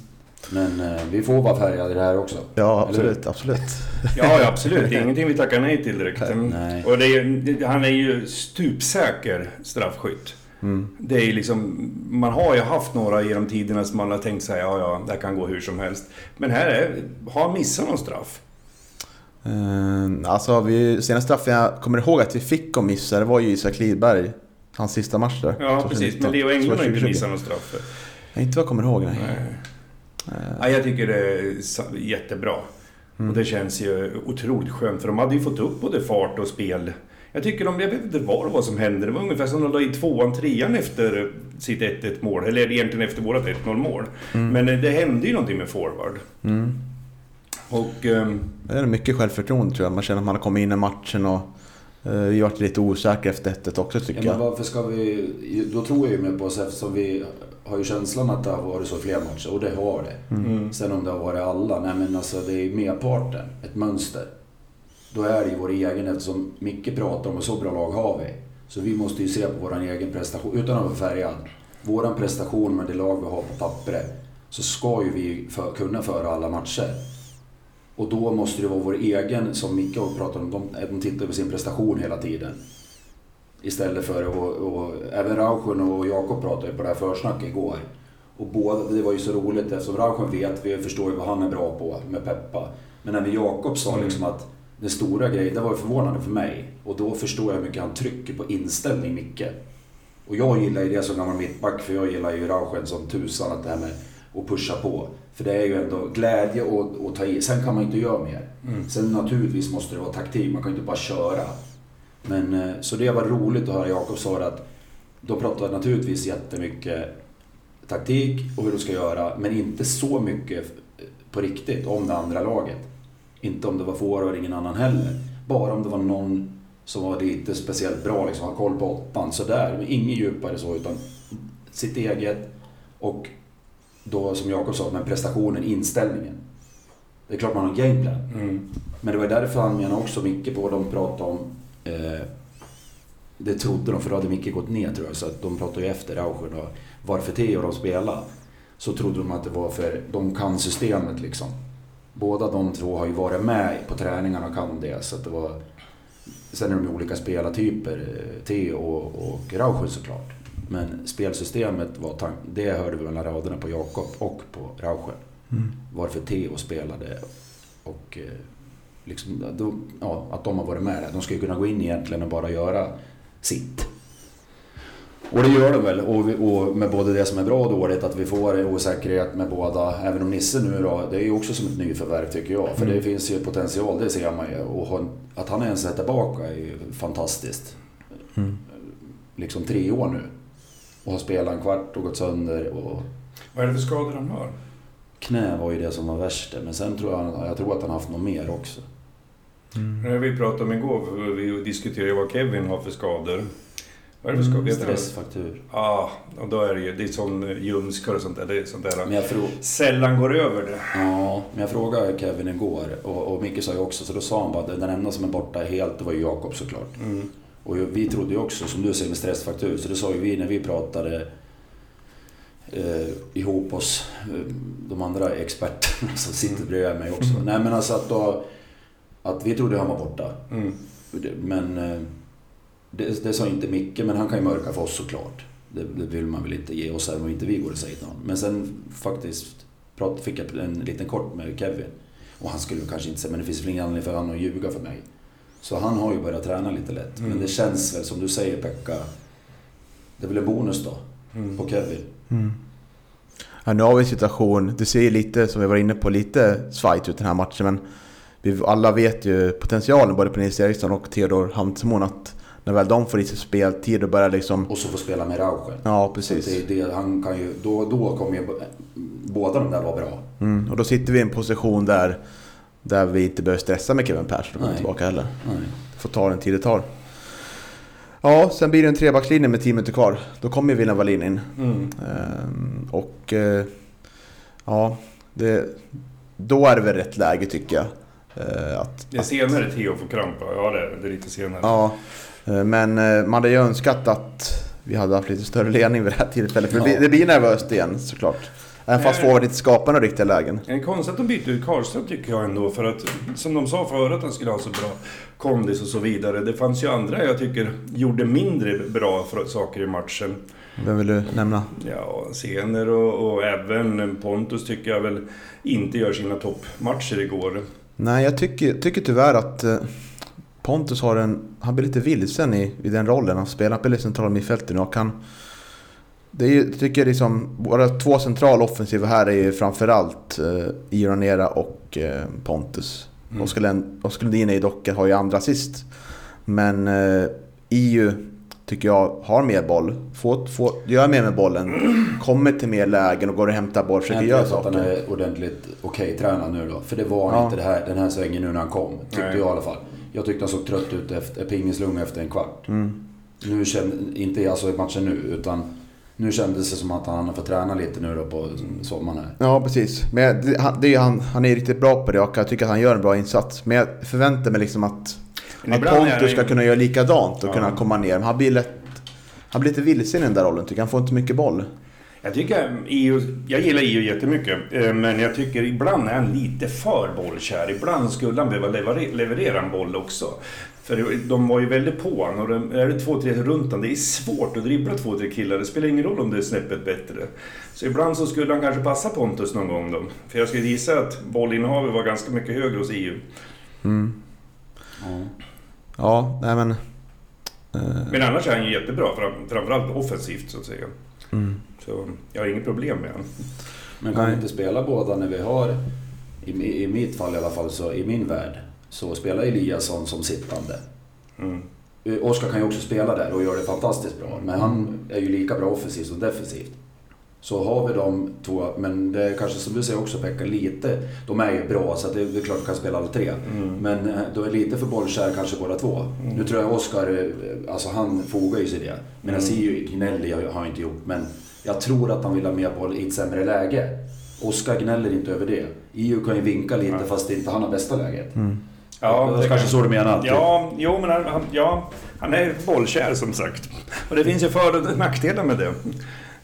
Men eh, vi får vara färgade i det här också. Ja, absolut, absolut. ja, absolut. Det är ingenting vi tackar nej till direkt. Nej. Och det är, det- han är ju stupsäker straffskytt. Mm. Det är liksom, man har ju haft några genom tiderna som man har tänkt sig, ja ja, det kan gå hur som helst. Men här är, har han missat någon straff? Uh, alltså, vi, senaste straffen jag kommer ihåg att vi fick och missade var ju Isak Lidberg. Hans sista match där. Ja, 2019. precis. Men Leo Englund har inte 2020. missat någon straff. Nej, inte vad jag kommer ihåg, nej. Nej. Eh, Ja, jag tycker det är jättebra. Mm. Och det känns ju otroligt skönt för de hade ju fått upp både fart och spel. Jag tycker de, jag vet inte vad var som hände. Det var ungefär som de la i tvåan, trean efter sitt 1-1 mål. Eller egentligen efter vårat 1-0 mål. Mm. Men eh, det hände ju någonting med forward. Mm. Och... ehm, Det är mycket självförtroende tror jag. Man känner att man har kommit in i matchen och vi har varit lite osäkra efter 1 också tycker Ja, men jag. varför ska vi... Då tror jag ju med på oss eftersom vi har ju känslan att det har varit så fler matcher. Och det har det. mm. Sen om det har varit alla, nej men alltså det är ju merparten, ett mönster. Då är det ju vår egen, eftersom Micke pratar om att så bra lag har vi. Så vi måste ju se på vår egen prestation, utan att vara färgad. Våran prestation med det lag vi har på pappret, så ska ju vi för, kunna föra alla matcher. Och då måste det vara vår egen, som Micke har pratat om, de, de tittar på sin prestation hela tiden. Istället för att, och, och, även Rauschen och Jakob pratade på det här försnacket igår. Och båda, det var ju så roligt eftersom Rauschen vet, vi förstår ju vad han är bra på med Peppa. Men när Jakob sa Mm. liksom att den stora grejen, det var förvånande för mig. Och då förstår jag hur mycket han trycker på inställning, Micke. Och jag gillar ju det som gammal mittback, för jag gillar ju Rauschen som tusan, att det här med att pusha på. För det är ju ändå glädje att, att ta i. Sen kan man inte göra mer. Mm. Sen naturligtvis måste det vara taktik, man kan inte bara köra. Men, eh, så det var roligt att höra Jakob säga att de pratar naturligtvis jättemycket taktik och hur de ska göra, men inte så mycket på riktigt om det andra laget. Inte om det var forward och ingen annan heller. Bara om det var någon som var lite speciellt bra, liksom, hade koll på åttan. Sådär, men inget djupare så, utan sitt eget. Och då, som Jakob sa, med prestationen, inställningen. Det är klart man har en gameplan. Mm. Men det var därför han menade också mycket på vad de pratade om. Eh, det trodde de, för då hade Micke gått ner tror jag. Så att de pratade ju efter Rauschen och varför Theo de spelade. Så trodde de att det var för de kan systemet liksom. Båda de två har ju varit med på träningarna och kan det. Så att det var... Sen är de ju olika spelartyper, eh, Theo och, och Rauschen såklart. Men spelsystemet var tank, det hörde vi mellan raderna på Jakob och på Rauschen. Mm. Varför Theo spelade och eh, liksom, då, ja, att de har varit med där. De skulle kunna gå in egentligen och bara göra sitt. Och det gör de väl. Och, vi, och med både det som är bra och dåligt, att vi får en osäkerhet med båda. Även om Nisse nu då, det är ju också som ett nyförvärv tycker jag. För Mm. det finns ju potential, det ser man ju. Och att han ens är tillbaka är ju fantastiskt. Mm. Liksom tre år nu. Och har spelat en kvart och gått sönder. Och Vad är det för skador han har? knä var ju det som var värst. Men sen tror jag, jag tror att han haft något mer också. Mm. När vi pratade om igår, vi diskuterade vad Kevin har för skador. Vad är det för skador? Vet du? Stressfaktur. Ja, och då är det ju det är sån ljumskar och sånt där. Det är sånt där Men jag, frå, sällan går över det. ja, men jag frågade Kevin igår och, och Micke sa ju också, så då sa han bara att den enda som är borta helt, det var ju Jakob såklart. Mm. Och vi trodde ju också, som du säger med stressfaktur, så det sa ju vi när vi pratade eh, ihop oss, eh, de andra experterna som sitter bredvid mig också. Nej men alltså att då, att vi trodde han var borta. Mm. Men eh, det, det sa inte Micke, men han kan ju mörka för oss såklart. Det, det vill man väl inte ge oss även om inte vi går och säger till honom. Men sen faktiskt prat, fick jag en liten kort med Kevin. Och han skulle kanske inte säga, men det finns väl ingen anledning för honom att ljuga för mig. Så han har ju börjat träna lite lätt. Mm. Men det känns väl som du säger Pekka, det en bonus då Mm. på Kevin. Mm. Ja, nu har vi en situation, det ser ju lite, som vi var inne på, lite svajt ut den här matchen. Men vi alla vet ju potentialen både på Nils Eriksson och Theodor Hamtsemon att när väl de får i sig speltid och börjar liksom... Och så får spela med Rauschen. Ja, precis. det, det, han kan ju, då, då kommer ju båda de där vara bra. Mm. Och då sitter vi i en position där, där vi inte behöver stressa med Kevin Persson Nej. tillbaka heller. Nej. Får ta den tid det tar. Ja, sen blir det en trebackslinje med 10 minuter kvar. Då kommer ju William Wallin in. Mm. Ehm, och eh, ja, det, då är det väl rätt läge tycker jag. Eh, att, Det är senare Theo får krampa. Ja, det är det. är lite senare. ja, eh, men eh, man hade ju önskat att vi hade haft lite större ledning vid det här tillfället. För det, Ja. blir, det blir nervöst igen såklart. Även fast Nej. forward inte skapar några riktiga lägen. Det är konstigt att de bytte ut Karlström tycker jag ändå. För att som de sa förut att han skulle ha så bra kondis och så vidare. Det fanns ju andra jag tycker gjorde mindre bra för saker i matchen. Vem vill du nämna? Ja, Sener och, och även Pontus tycker jag väl inte gör sina toppmatcher igår. Nej, jag tycker, tycker tyvärr att eh, Pontus har en... Han blir lite vilsen i, i den rollen. Han spelar på central mittfältet nu och han... Det är, ju- jag tycker liksom, våra två central offensiva här är ju framförallt eh, Ironera och eh, Pontus. Mm. Oskar Lund- Oskar Lundin är ju dock, har ju andra assist. Men eh, EU tycker jag har mer boll. Får, får, gör mer med bollen. Kommer till mer lägen och går och hämtar boll. Försöker Äntligen göra så att han saker. är ordentligt okej tränad nu då. För det var han Ja. inte det här, den här svängen nu när han kom. Tyckte Nej. jag i alla fall. Jag tyckte han såg trött ut efter pingislung efter en kvart. Mm. Nu kände, inte alltså i matchen nu, utan nu kändes det som att han har fått träna lite nu då på sommaren här. Ja, precis. Men det, han, det han, han är riktigt bra på det och jag tycker att han gör en bra insats. Men jag förväntar mig liksom att, att Pontus ska kunna göra likadant och Ja. kunna komma ner. Men han blir lätt... Han blir lite vilsen i den där rollen tycker jag. Han får inte mycket boll. Jag tycker EU, jag gillar EU jättemycket, eh, men jag tycker ibland är han lite för bollkär. Ibland skulle han behöva leverera en boll också. För de var ju väldigt på honom och det- är det två, tre runt honom, det är svårt att dribbla två, tre killar. Det spelar ingen roll om det är snäppet bättre. Så ibland så skulle han kanske passa Pontus någon gång då. För jag skulle gissa att bollinnehavet var ganska mycket högre hos EU. Mm. Ja. Ja, nej men... eh, Men annars är han ju jättebra, fram, framförallt offensivt så att säga. mm. Så jag har inget problem med honom. Men kan Nej. vi inte spela båda när vi har, i, i mitt fall i alla fall, så i min värld, så spelar Eliasson som sittande. Mm. Eh, Oskar kan ju också spela där och gör det fantastiskt bra. Men han är ju lika bra offensivt som defensivt. Så har vi de två, men det är kanske som du säger också Pekka, lite. De är ju bra så det, det är klart de kan spela alla tre. Men eh, de är lite för bollkär kanske båda två. Nu tror jag Oskar, eh, alltså han fogar ju sig det. Men jag ser ju Gnelli har har jag inte gjort. Men jag tror att han vill ha mer boll i ett sämre läge. Oskar gnäller inte över det. EU kan ju vinka lite fast inte han har bästa läget. Ja, det är kanske så du menar? Ja, jo, men han, ja, han är bollkär som sagt. Och det finns ju för och nackdelar med det.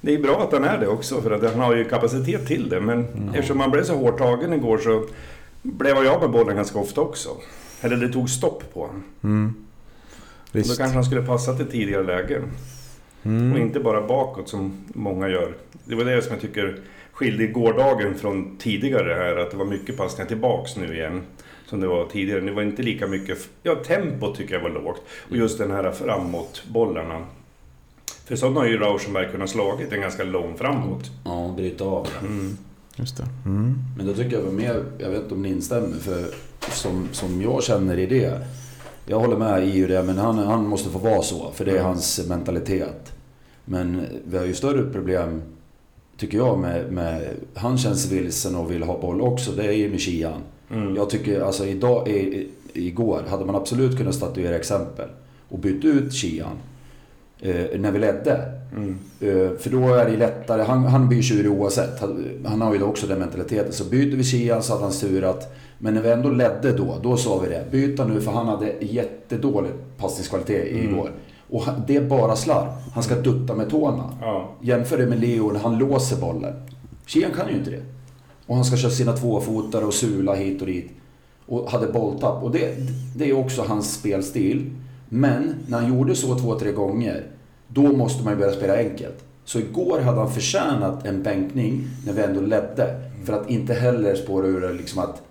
Det är bra att han är det också, för att han har ju kapacitet till det. Men eftersom han blev så hårt tagen igår så blev jag med bollen ganska ofta också. Eller det tog stopp på honom. Mm. Då kanske han skulle passa till tidigare lägen. Och Mm. inte bara bakåt som många gör. Det var det som jag tycker skilde gårdagen från tidigare här. Att det var mycket passningar tillbaks nu igen. Som det var tidigare. Det var inte lika mycket... Ja, tempo tycker jag var lågt. Och just den här framåtbollarna. För sådana har ju Rauschenberg kunnat slagit en ganska lång framåt. Ja, bryta av det. Just det. Mm. Men då tycker jag väl mer, jag vet inte om ni instämmer, för som, som jag känner i det. Jag håller med i det, men han, han måste få vara så, för det är hans mentalitet. Men vi har ju större problem, tycker jag, med, med han känns vilsen och vill ha boll också, det är ju med Kian. Mm. Jag tycker, alltså idag, i, igår, hade man absolut kunnat statuera exempel och bytt ut Kian eh, när vi ledde. Mm. Eh, För då är det lättare, han, han blir tjurig oavsett. Han, har ju också den mentaliteten. Så byter vi Kian så hade han surat. Men när vi ändå ledde då, då sa vi det. Byt han nu för han hade jättedålig passningskvalitet igår. Och han- det är bara slarv. Han ska dutta med tårna. Ja. Jämför det med Leo när han låser bollen. Kian kan ju inte det. Och han ska köra sina tvåfotare och sula hit och dit. Och hade bolltapp. Och det, det är också hans spelstil. Men när han gjorde så två, tre gånger. Då måste man ju börja spela enkelt. Så igår hade han förtjänat en bänkning när vi ändå ledde. För att inte heller spåra ur det liksom att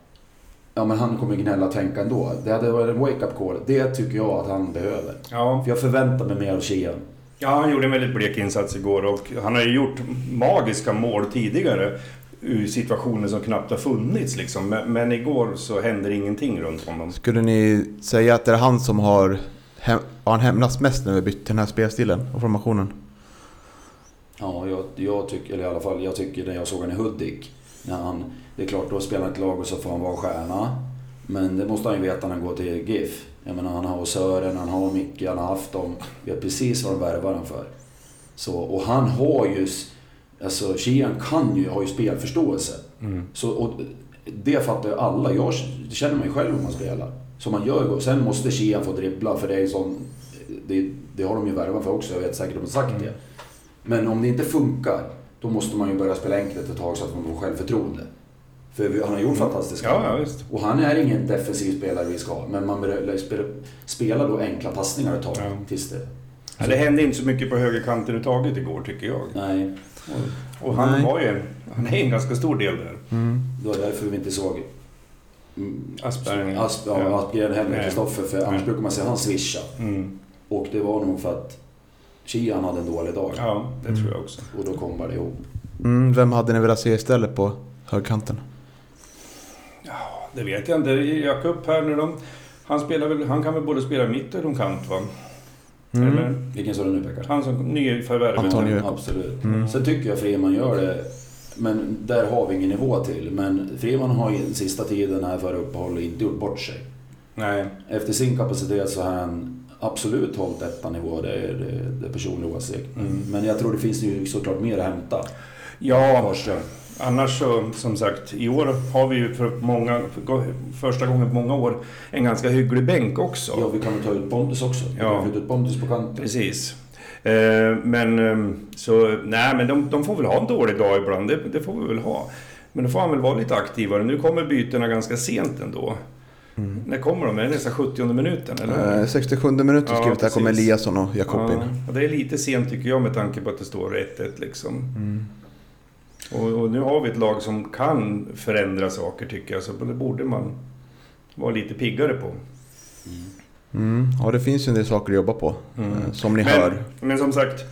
Ja men han kommer gnälla och tänka ändå. Det hade varit en wake-up call. Det tycker jag att han behöver. Ja. För jag förväntar mig mer av Kian. ja, han gjorde en väldigt blek insats igår och han har ju gjort magiska mål tidigare. Ur situationer som knappt har funnits liksom. Men, men igår så händer ingenting runt honom. Skulle ni säga att det är han som har, hem, har han hämnats mest när vi bytt den här spelstilen och formationen? Ja, jag, jag tycker, eller i alla fall jag tycker när jag såg honom i Hudik. När han, det är klart, då spelar han ett lag och så får han vara stjärna. Men det måste han ju veta när han går till GIF. Jag menar, han har Sören, han har Micke, han har haft dem. Vet precis vad de värvar han för. Så, och han har ju... Alltså, Kian kan ju, har ju spelförståelse. Så, och det fattar ju alla. Jag känner mig själv om man spelar. Så man gör ju. Sen måste Kian få dribbla, för det är sån... Det, det har de ju värvat för också, jag vet säkert de har sagt det. Men om det inte funkar, då måste man ju börja spela enkelt ett tag så att man får självförtroende. För han har gjort fantastiska Ja, ja. Och han är ingen defensiv spelare vi ska ha, men man börjar spela, spela då enkla passningar ett tag. Ja. Tills det... Ja, det hände inte så mycket på högerkanten överhuvudtaget igår tycker jag. Nej, Och han Nej. var ju en, han är en ganska stor del där. det var därför vi inte såg mm, Asperger. Asp, ja, Aspgren heller, Nej. Kristoffer, för annars Nej. brukar man säga han swisha. Mm. Och det var nog för att Kian hade en dålig dag. Ja, det tror jag också. Och då kommer det ihop. Mm, vem hade ni velat se istället på högerkanten? Det vet jag inte. Jakob här nu då. Han, spelar väl, han kan väl både spela mitt och kant va? Mm. Eller? Vilken sa du nu Pekka? Han som nyförvärv. Antonio. Ja, absolut. Mm. Sen tycker jag Friman gör det, men där har vi ingen nivå till. Men Friman har ju den sista tiden här före uppehållet inte gjort bort sig. Nej. Efter sin kapacitet så har han absolut hållit detta nivå, det är, det, det är personlig åsikt. Mm. Men jag tror det finns ju såklart mer att hämta. Ja, Karlström. Annars så som sagt i år har vi ju för många, för första gången på många år en ganska hygglig bänk också. Ja, vi kan väl ta ut Pontus också. Vi Ja. kan flytta ut Pontus på kanten. Precis. Eh, men eh, så, nej men de, de får väl ha en dålig dag ibland, det, det får vi väl ha. Men då får han väl vara lite aktivare. Nu kommer bytena ganska sent ändå. När kommer de? Är det nästan 70 minuten eller? Eh, 67 minuter Ja, skrivit, här kommer. Eliasson och Jakob in. Ja, det är lite sent tycker jag med tanke på att det står 1-1 liksom. Mm. Och, och nu har vi ett lag som kan förändra saker tycker jag, så det borde man vara lite piggare på. Mm. Ja, det finns ju en del saker att jobba på. Mm. eh, Som ni Men, hör. men som sagt,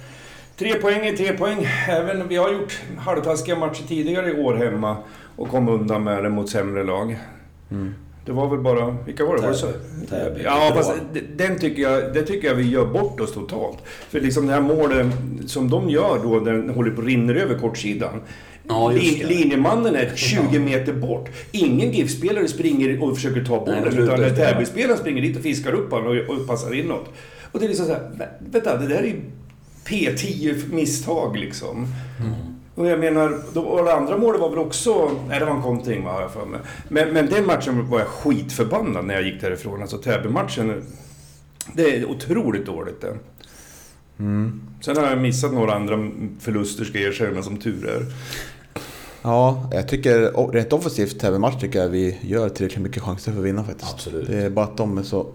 tre poäng är tre poäng. Även vi har gjort halvtaskiga matcher tidigare i år hemma och kom undan med det mot sämre lag. Mm. Det var väl bara... Vilka var det? Var det så? Täby. Ja, fast den tycker jag, det tycker jag vi gör bort oss totalt. För liksom det här målet som de gör då, den håller på att rinner över kortsidan. Ja, Lin, linjemannen är 20 meter bort. Ingen GIF-spelare springer och försöker ta bollen, Nej, utan. Täby-spelaren springer dit och fiskar upp honom och, och passar inåt. Och det är liksom så här, vä- vänta, det där är ju P10-misstag liksom. Mm. Och jag menar, då, och det andra målet var väl också... Nej, det var en kontring har jag för mig. Men, men den matchen var jag skitförbannad när jag gick därifrån. Alltså Täby-matchen, det är otroligt dåligt det. Mm. Sen har jag missat några andra förluster ska jag erkänna som tur är. Ja, jag tycker rent offensivt Täby-match tycker jag vi gör tillräckligt mycket chanser för att vinna faktiskt. Absolut. Det är bara att de är så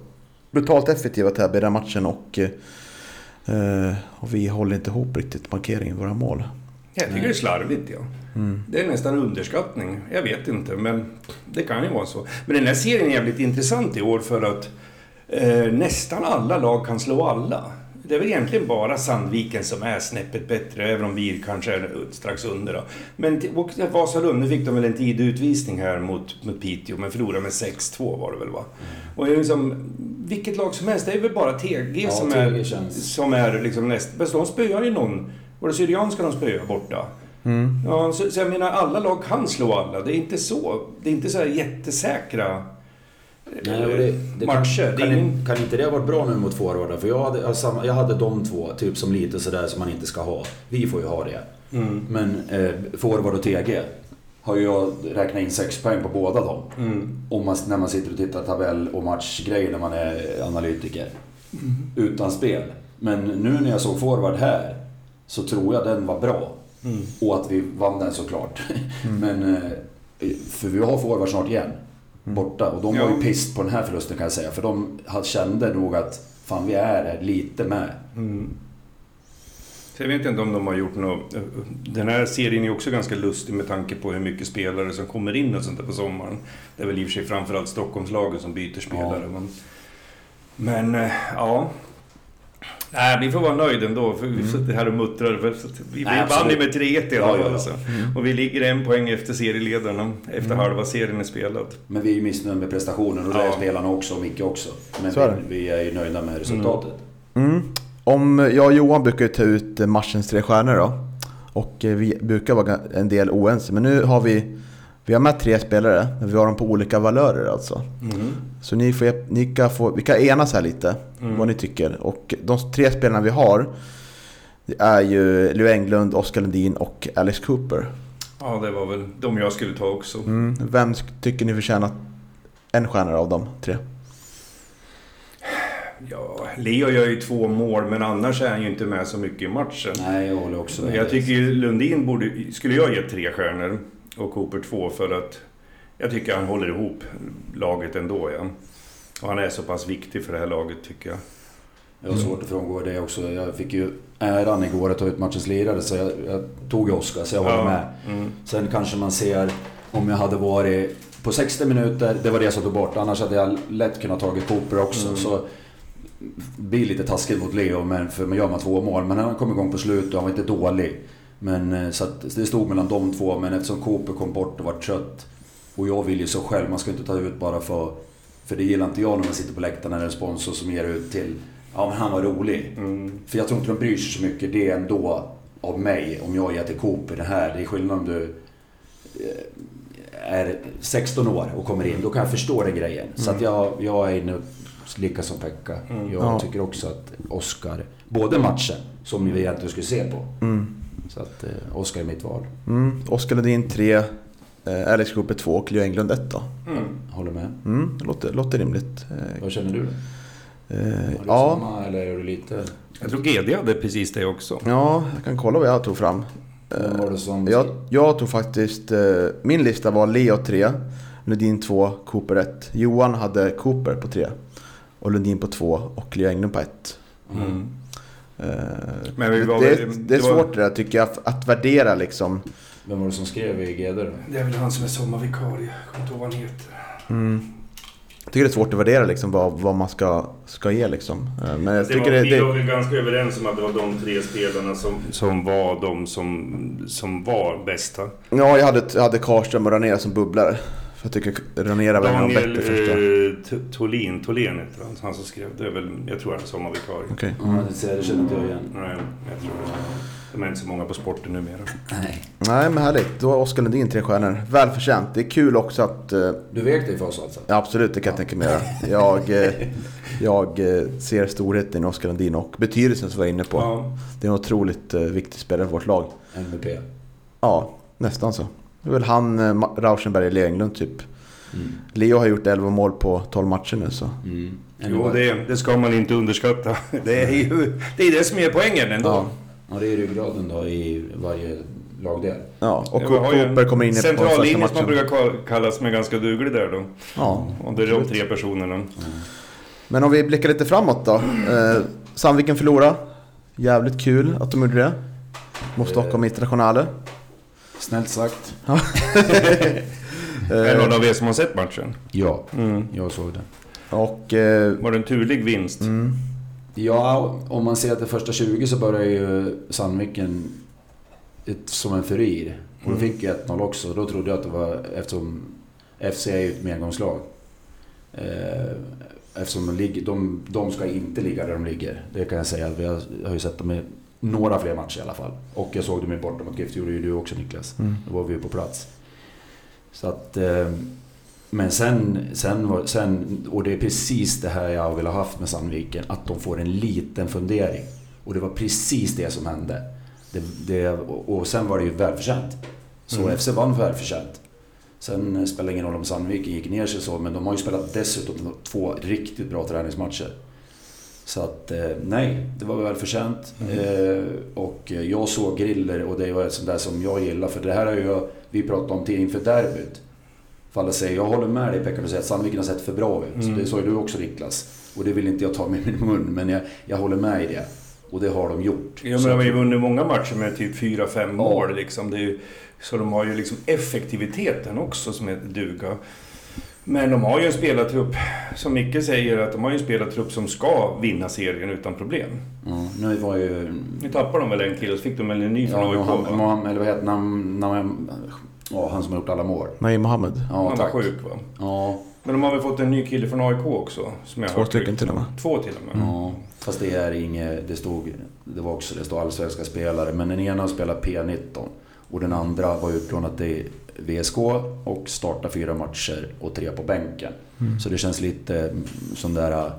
brutalt effektiva Täby i den matchen och, eh, och vi håller inte ihop riktigt markeringen i våra mål. Jag tycker det är slarvigt ja. Mm. Det är nästan underskattning. Jag vet inte, men det kan ju vara så. Men den här serien är jävligt intressant i år för att eh, nästan alla lag kan slå alla. Det är väl egentligen bara Sandviken som är snäppet bättre, även om vi kanske är strax under. Då. Men och Vasalund, nu fick de väl en tidig utvisning här mot, mot Piteå, men förlorade med 6-2 var det väl va? Och det är liksom, vilket lag som helst, det är väl bara TG Ja, som, TG är, känns- som är liksom näst bäst. De spöar ju någon. Var det Syrianska de spöade borta? Mm. Ja, så, så jag menar, alla lag kan slå alla. Det är inte så, det är inte så här jättesäkra eh, Nej, det, det matcher. Kan, kan, ingen... kan inte det ha varit bra nu mot forwardar? För jag hade, jag, samma, jag hade de två, typ som lite sådär som man inte ska ha. Vi får ju ha det. Mm. Men eh, forward och TG har ju jag räknat in sex poäng på båda dem. Mm. Om man, när man sitter och tittar tabell och matchgrejer när man är analytiker. Utan spel. Men nu när jag såg forward här så tror jag den var bra. Mm. Och att vi vann den såklart. Men, eh, för vi har forward snart igen. Borta. Och de var Ja. ju pist på den här förlusten kan jag säga. För de kände nog att fan vi är lite med. Mm. Jag vet inte om de har gjort något... Den här serien är också ganska lustig med tanke på hur mycket spelare som kommer in och sånt där på sommaren. Det är väl i och för sig framförallt Stockholmslagen som byter spelare. Men, men eh, ja... Nej, vi får vara nöjda ändå, för vi sitter här och muttrar. För vi Nej, vann ju med 3-1 i Ja, alla ja, fall. ja. så. Och vi ligger en poäng efter serieledarna, efter halva serien är spelad. Men vi är ju missnöjda med prestationen och det är Ja. spelarna också och Micke också. Men är vi, vi är ju nöjda med resultatet. Mm. Om, jag och Johan brukar ta ut matchens tre stjärnor då. Och eh, vi brukar vara en del oense. Men nu har vi, vi har med tre spelare, men vi har dem på olika valörer alltså. Så ni, får, ni kan få, vi kan enas här lite, Mm. vad ni tycker. Och de tre spelarna vi har, det är ju Leo Englund, Oskar Lundin och Alex Cooper. Ja, det var väl de jag skulle ta också. Mm. Vem tycker ni förtjänar en stjärna av de tre? Ja, Leo gör ju två mål, men annars är han ju inte med så mycket i matchen. Nej, jag håller också med. Jag tycker ju Lundin borde, skulle jag ge tre stjärnor och Cooper två för att jag tycker han håller ihop laget ändå. Ja. Och han är så pass viktig för det här laget tycker jag. Jag har svårt att frångå det också. Jag fick ju äran igår att ta ut matchens lirare så jag, jag tog ju Oskar, så jag håller Ja, med. Mm. Sen kanske man ser om jag hade varit på 60 minuter, det var det som tog bort. Annars hade jag lätt kunnat tagit Cooper också. Mm. Så blir lite taskigt mot Leo, men för man gör man två mål. Men han kom igång på slutet och han var inte dålig. Men, eh, så att det stod mellan de två, men eftersom Cooper kom bort och var trött. Och jag vill ju så själv, man ska inte ta ut bara för... För det gillar inte jag när man sitter på läktaren när det är en sponsor som ger ut till... Ja men han var rolig. Mm. För jag tror inte de bryr sig så mycket det ändå av mig om jag ger till Cooper det här. Det är skillnad om du eh, är 16 år och kommer in. Då kan jag förstå den grejen. Så att jag, jag är inne lika som Pekka. Mm. Jag Ja. tycker också att Oscar, både matchen som vi egentligen skulle se på. Mm. Så att eh, Oscar är mitt val. Mm. Oskar Lundin 3, eh, Alex Cooper 2 och Leo Englund 1 då. Mm. Håller med. Mm. det Låter, låter rimligt. Eh, Vad känner du? eh, ja. samma eller är du lite... Jag tror GD hade precis det också. ja, jag kan kolla vad jag tog fram. Vem var det som... Jag, jag tog faktiskt, eh, min lista var Leo 3, Lundin 2, Cooper 1. Johan hade Cooper på 3 och Lundin på 2 och Leo Englund på 1. Mm. Eh, Men vi var det, det är det var- svårt det där tycker jag, att värdera liksom. Vem var det som skrev i GD då? Det är väl han som är sommarvikarie. Jag kommer inte ihåg vad han heter. Mm. Jag tycker det är svårt att värdera liksom vad, vad man ska, ska ge liksom. Eh, Men jag Det tycker var, det, vi var väl ganska överens om att det var de tre spelarna som, som var de som, som var bästa. Ja, jag hade, jag hade Karlström och Ranera som bubblare. Jag tycker Ranera var en av de Daniel bättre första. eh, T- Tholin, Tholén heter han, han som skrev. Det är väl, jag tror han är sommarvikarie. Okej. Ja, det ser- det känner inte jag igen. Nej, jag tror det. De är inte så många på sporten numera. Nej. Nej men härligt. Då har Oskar Lundin tre stjärnor. Välförtjänt. Det är kul också att... eh, Du vek dig för oss alltså? Ja, absolut, det kan jag tänka mig göra. Jag, eh, jag eh, ser storheten i Oskar Lundin och betydelsen som vi var inne på. Ja. Det är en otroligt eh, viktig spelare för vårt lag. MVP? Ja, nästan så. Det är väl han, eh, Rauschenberg eller Englund typ. Mm. Leo har gjort 11 mål på 12 matcher nu så. Mm. Jo, det, det ska man inte underskatta. Det är ju det, är det som är poängen ändå. Ja. Ja, det är ryggraden då i varje lagdel. Ja, och Cooper kommer in på första Centrallinje som man matchen. brukar kall- kallas med ganska duglig där då. Ja. Och det är de tre personerna. Men om vi blickar lite framåt då. Eh, Sandviken förlorade. Jävligt kul att de gjorde det. Mot Stockholm Internationale. Snällt sagt. Är det Eh, någon av er som har sett matchen? Ja, Mm. jag såg det. och... Eh, Var det en turlig vinst? mm, Ja, om man ser att det första 20 så börjar ju Sandviken som en furir. Och då fick jag 1-0 också. Då trodde jag att det var, eftersom FC är ju ett medgångslag. Eh, eftersom de, ligger, de, de ska inte ligga där de ligger. Det kan jag säga. Vi har, jag har ju sett dem i några fler matcher i alla fall. Och jag såg dem i borta mot GIF. Det gjorde ju du också Niklas. mm. Då var vi ju på plats. Så att... Men sen, sen, var- sen, och det är precis det här jag vill ha haft med Sandviken, att de får en liten fundering. Och det var precis det som hände. Det, det, och sen var det ju välförtjänt. Så Mm. FC vann välförtjänt. Sen spelar det ingen roll om Sandviken gick ner sig så, men de har ju spelat dessutom två riktigt bra träningsmatcher. Så att eh, nej, det var välförtjänt. Eh, och jag såg griller och det var ett sånt där som jag gillar. För det här har ju vi pratat om till inför derbyt. Fall att säga, jag håller med dig Pekka, du säger att Sandviken har sett för bra ut. Mm. Det sa ju du också Niklas. Och det vill inte jag ta med min mun, men jag, jag håller med i det. Och det har de gjort. Ja, men de har ju vunnit många matcher med typ 4-5 mål liksom. Det ju, så de har ju liksom effektiviteten också som heter duga. Men de har ju en spelartrupp, som Micke säger, att de har ju en spelartrupp som ska vinna serien utan problem. Ja, nu var ju... Nu tappar de väl en kille, så fick de väl en ny från Ja, AIK eller vad heter han? Ja, han som har gjort alla mål. Naim Mohammed. Ja, Han var tack. sjuk va? Ja, Men de har väl fått en ny kille från AIK också? Som jag har Två hört stycken till och med. Två till och med. ja. Fast det är inget... Det stod... Det var också... Det stod allsvenska spelare. Men den ena spelar P19. Och den andra var utlånad till VSK och startade fyra matcher och tre på bänken. Mm. Så det känns lite som där... äh,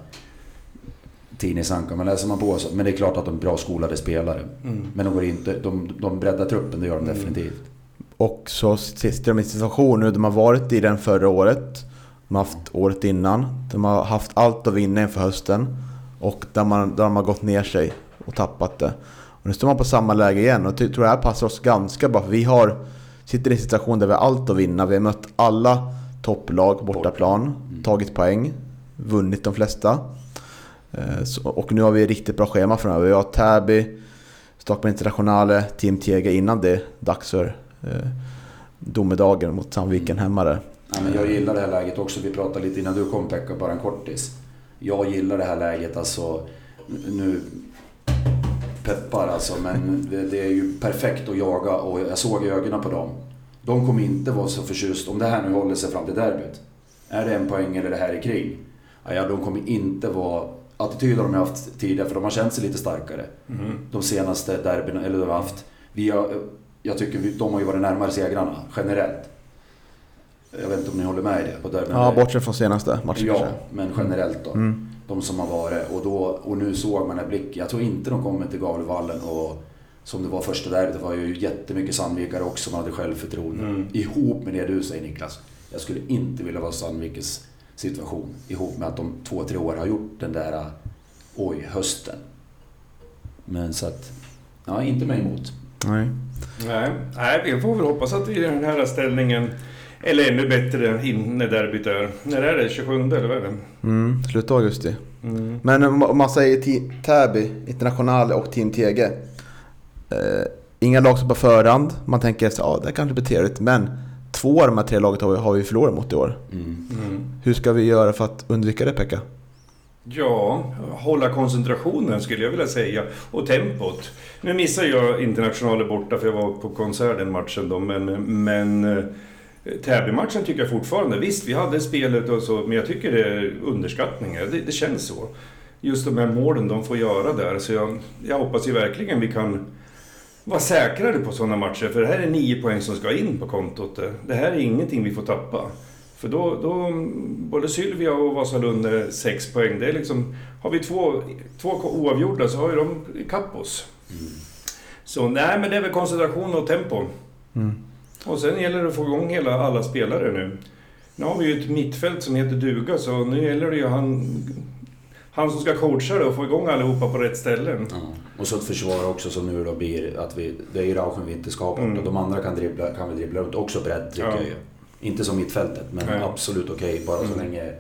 Tidningsanka, men läser man på så. Men det är klart att de är bra skolade spelare. Mm. Men de går inte... De, de breddar truppen, det gör de Mm. definitivt. Och så sitter de i en situation nu, de har varit i den förra året. De har haft året innan. De har haft allt att vinna inför hösten. Och där, man, där de har gått ner sig och tappat det. Och nu står man på samma läge igen och jag tror det här passar oss ganska bra. För vi har, sitter i en situation där vi har allt att vinna. Vi har mött alla topplag på bortaplan. Tagit poäng. Vunnit de flesta. Eh, så- Och nu har vi ett riktigt bra schema framöver. Vi har Täby, Stockholm Internationale, Team Tega innan det dags för domedagen mot Sandviken hemma där. Ja, men jag gillar det här läget också. Vi pratade lite innan du kom Pekka, bara en kortis. Jag gillar det här läget alltså. Nu peppar alltså, men det, är ju perfekt att jaga och jag såg i ögonen på dem. De kommer inte vara så förtjust om det här nu håller sig fram till derbyt. Är det en poäng eller det här är kring? Ja, ja, de kommer inte vara... Attityden de har haft tidigare, för de har känt sig lite starkare. Mm. De senaste derbyna, eller de har haft. Vi har, jag tycker vi, de har ju varit närmare segrarna, generellt. Jag vet inte om ni håller med i det? På derbyna. Ja, bortsett från senaste matchen Ja, kanske. men generellt då. Mm. De som har varit. Och, då, och nu såg man en blick. Jag tror inte de kommer till Gavlevallen och som det var första derbyt. Det var ju jättemycket Sandvikare också. Man hade självförtroende. Mm. Ihop med det du säger Niklas. Jag skulle inte vilja vara Sandvikes situation. Ihop med att de två, tre år har gjort den där, oj, hösten. Men så att, ja, inte mig emot. Nej. Nej, nej, vi får väl hoppas att vi i den här ställningen, eller ännu bättre in när derbyt är. När är det? 27 eller vad är det? Mm, slutet av augusti. Mm. Men om om man säger Täby, Internationale och Team Tege. Eh, inga lag som på förhand. Man tänker att ja, det kanske blir trevligt. Men två av de här tre lagen har vi, har vi förlorat mot i år. Mm. Mm. Hur ska vi göra för att undvika det Pekka? Ja, hålla koncentrationen skulle jag vilja säga. Och tempot. Nu missade jag Internationalen borta för jag var på konsert den matchen då, men... men eh, Täby-matchen tycker jag fortfarande, visst vi hade spelet och så, men jag tycker det är underskattningar. Det, det känns så. Just de här målen de får göra där, så jag, jag hoppas ju verkligen vi kan vara säkrare på sådana matcher. För det här är nio poäng som ska in på kontot. Det här är ingenting vi får tappa. För då, då både Sylvia och Vasalund är sex poäng. Det är liksom, har vi två, två oavgjorda så har ju de ikapp oss. Så nej, men det är väl koncentration och tempo. Mm. Och sen gäller det att få igång hela, alla spelare nu. Nu har vi ju ett mittfält som heter duga, så nu gäller det ju han, han som ska coacha det och få igång allihopa på rätt ställen. Ja. Och så ett försvar också som nu då blir att vi... Det är ju Rauschen vi inte ska ha bort Mm. och de andra kan, dribbla, kan vi dribbla runt. Också bredd tycker Ja. jag ju. Inte som mittfältet, men Nej. absolut okej. bara så Mm. länge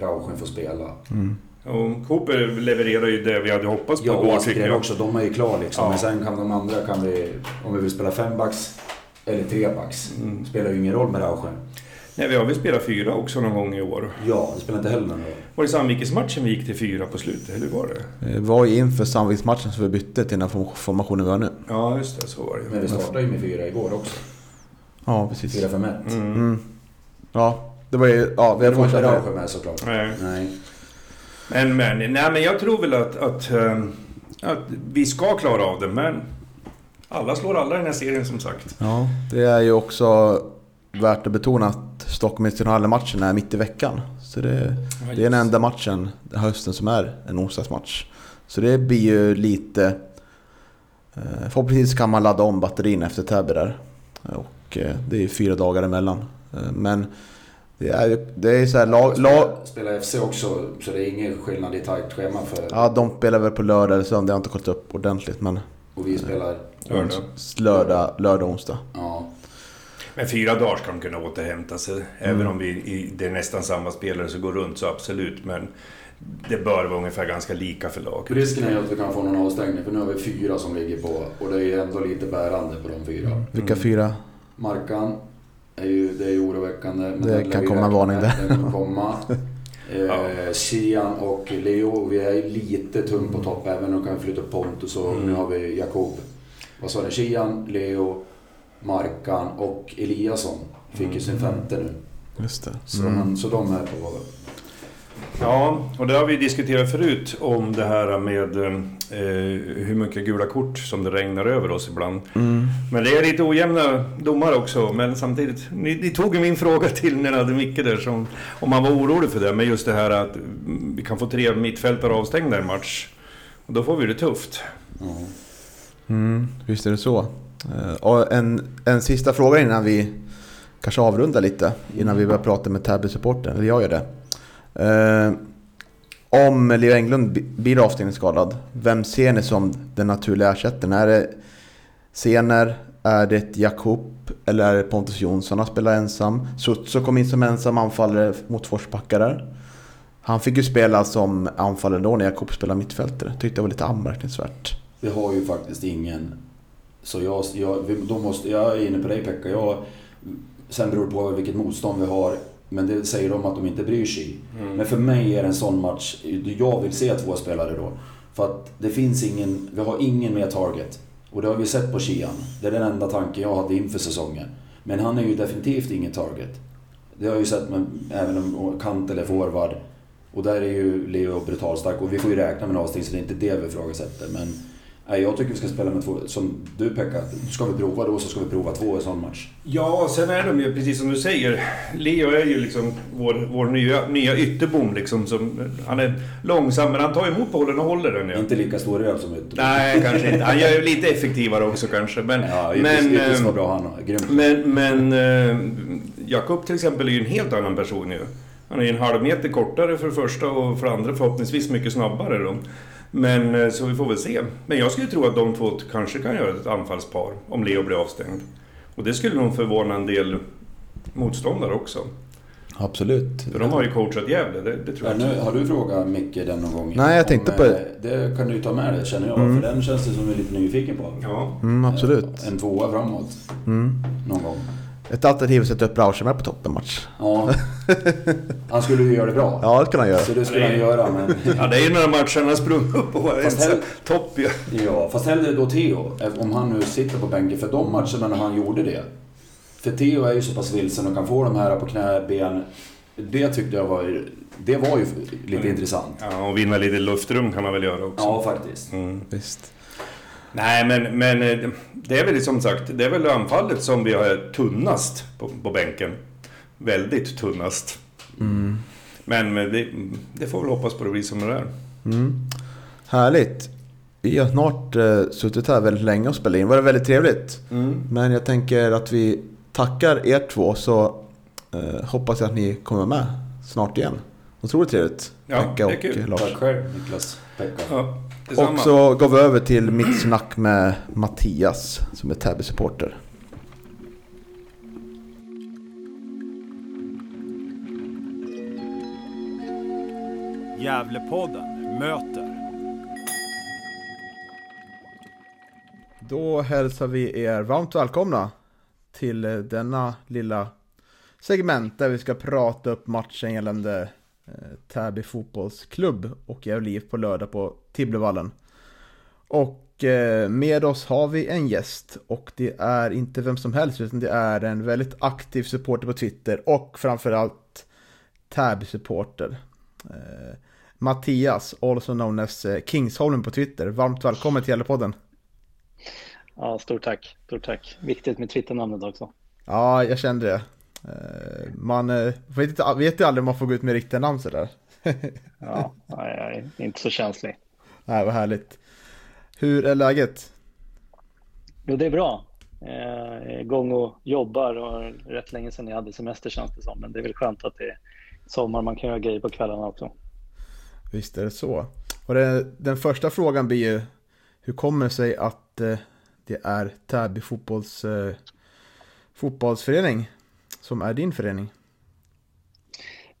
Rauschen får spela. Mm. Och Cooper levererar ju det vi hade hoppats på Ja, och igår, tycker jag. också. De är ju klara liksom. Ja. Men sen kan de andra, kan vi, om vi vill spela fembacks eller trebacks, Mm. spelar ju ingen roll med Rauschen. Nej, vi har väl spelat fyra också någon gång i år. Ja, det spelar inte heller någon roll. Var det Sandvikens-matchen vi gick till fyra på slutet, eller hur var det? Det var ju inför Sandviksmatchen som vi bytte till den här formationen vi har nu. Ja, just det, så var det Men vi ju. startade ju med fyra igår också. Ja, precis. 4-5-1. Mm. Mm. Ja, det var ju... Ja, vi Det hade var inte fortsatt med såklart. Nej. Nej. Men, men, nej, men jag tror väl att, att, ehm, att vi ska klara av det, men alla slår alla i den här serien som sagt. Ja, det är ju också värt att betona att Stockholm Internationale-matchen är mitt i veckan. Så det, det är den enda matchen den hösten som är en onsdagsmatch. Så det blir ju lite... eh, Förhoppningsvis kan man ladda om batterierna efter Täby där. Och eh, det är fyra dagar emellan. Eh, Men det är det är så här lag... lag Spelar FC också, så det är ingen skillnad i tajt schema för... ja, de spelar väl på lördag eller söndag. Jag har inte kollat upp ordentligt men... Och vi spelar... Lördag. Lördag, lördag onsdag. Ja. Men fyra dagar ska de kunna återhämta sig. Mm. Även om vi, i, det är nästan samma spelare som går runt, så absolut. Men det bör vara ungefär ganska lika för lag. Risken är ju att vi kan få någon avstängning, för nu har vi fyra som ligger på. Och det är ju ändå lite bärande på de fyra. Vilka fyra? Markan, är ju, det är ju oroväckande. men Det kan komma en varning där. Den kommer komma. Ja. Eh, Sian och Leo, vi är ju lite tunn på topp även om de kan flytta Pontus och Mm. nu har vi Jakob. Vad sa ni? Sian, Leo, Markan och Eliasson fick ju sin femte nu. Just det. Så, Mm. han, så de är på... Ja, och det har vi diskuterat förut om det här med eh, hur mycket gula kort som det regnar över oss ibland. Mm. Men det är lite ojämna domar också, men samtidigt. Ni, ni tog ju min fråga till när ni hade Micke där, som, om man var orolig för det. Men just det här att mm, vi kan få tre mittfältare avstängda i en match. Och då får vi det tufft. Ja. Mm, visst är det så. Eh, Och en, en sista fråga innan vi kanske avrundar lite. Innan vi börjar prata med Täby-supporten, eller jag gör det. Om Leo Englund blir avstängningsskadad, vem ser ni som den naturliga ersättaren? Är det Sener? Är det Jakob? Eller är det Pontus Jonsson han spelar ensam? Sutso kom in som ensam anfallare mot Forsbacka där. Han fick ju spela som anfallare då när Jakob spelade mittfältare. Tyckte det var lite anmärkningsvärt. Vi har ju faktiskt ingen... Så jag, jag, då måste, jag är inne på dig Pekka. Jag, sen beror det på vilket motstånd vi har. Men det säger de att de inte bryr sig. Men för mig är det en sån match, jag vill se två spelare då. För att det finns ingen, vi har ingen mer target. Och det har vi sett på Kian. Det är den enda tanken jag hade inför säsongen. Men han är ju definitivt ingen target. Det har jag ju sett med, även om kant eller forward. Och där är ju Leo brutal stark och vi får ju räkna med en avstängning så det är inte det vi ifrågasätter. Men nej, jag tycker vi ska spela med två, som du Pekka, ska vi prova då så ska vi prova två i sån match. Ja, sen är de ju precis som du säger. Leo är ju liksom vår, vår nya, nya ytterbom liksom. Som, han är långsam, men han tar emot bollen och håller den. Ja. Inte lika stor röv som ut. Nej, kanske inte. Han gör ju lite effektivare också kanske. Men, Ja, ytterst ehm, var bra han. Grymt. men, men eh, Jakob till exempel är ju en helt annan person ju. Han är ju en halv meter kortare för det första och för det andra förhoppningsvis mycket snabbare då. Men eh, så vi får väl se. Men jag skulle tro att de två kanske kan göra ett anfallspar om Leo blir avstängd. Och det skulle nog förvåna en del motståndare också. Absolut. För de har ju coachat Gävle, det, det tror Ja, jag. nu, har du frågat Micke den någon gång? Nej, jag tänkte Om, på eh, det. Det kan du ju ta med dig känner jag, Mm. för den känns det som vi är lite nyfiken på. Ja. Mm, absolut. Eh, En tvåa framåt, Mm. någon gång. Ett alternativ är att sätta upp Rauschenberg på toppenmatch. Ja. Han skulle ju göra det bra. Ja, det kan han göra. Så det skulle han göra, men... ja, det är ju några matcher han har sprungit upp och varit Fast en hell- topp ju. Ja, fast hellre då Theo, om han nu sitter på bänken. För de matcherna när han gjorde det, för Theo är ju så pass vilsen och kan få de här på knäben. Det tyckte jag var, det var ju lite Mm. intressant. Ja, och vinna lite luftrum kan man väl göra också. Ja, faktiskt. Mm. Visst. Nej, men, men eh, det är väl som sagt, det är väl anfallet som vi har tunnast på, på bänken. Väldigt tunnast. Mm. Men det, det får väl hoppas på det blir som det är. Mm. Härligt. Vi har snart eh, suttit här väldigt länge och spelat in. Det var väldigt trevligt. Men jag tänker att vi tackar er två så eh, hoppas jag att ni kommer med snart igen. Otroligt trevligt. Ja, Pekka det är och kul. Lars. Tack själv Niklas Pekka. Ja, detsamma. Och så går vi över till mitt snack med Mattias som är Täby-supporter. Gävlepodden möter. Då hälsar vi er varmt välkomna till denna lilla segment där vi ska prata upp matchen gällande Täby fotbollsklubb och Gävle IF på lördag på Tibblevallen. Och eh, med oss har vi en gäst och det är inte vem som helst utan det är en väldigt aktiv supporter på Twitter och framförallt Täby-supporter. Eh, Mattias, also known as eh, Kingsholmen på Twitter. Varmt välkommen till Gävlepodden. Ja, stort tack. Stort tack. Viktigt med Twitternamnet också. Ja, jag kände det. Eh, Man eh, vet, inte, vet ju aldrig om man får gå ut med riktiga namn sådär. Ja, är inte så känslig. Nej, vad härligt. Hur är läget? Jo, det är bra. Eh, igång och jobbar och rätt länge sedan jag hade semester känns det som. Men det är väl skönt att det är sommar, man kan göra grejer på kvällarna också. Visst är det så. Och det, den första frågan blir ju Hur kommer det sig att eh, det är Täby fotbolls, eh, fotbollsförening som är din förening?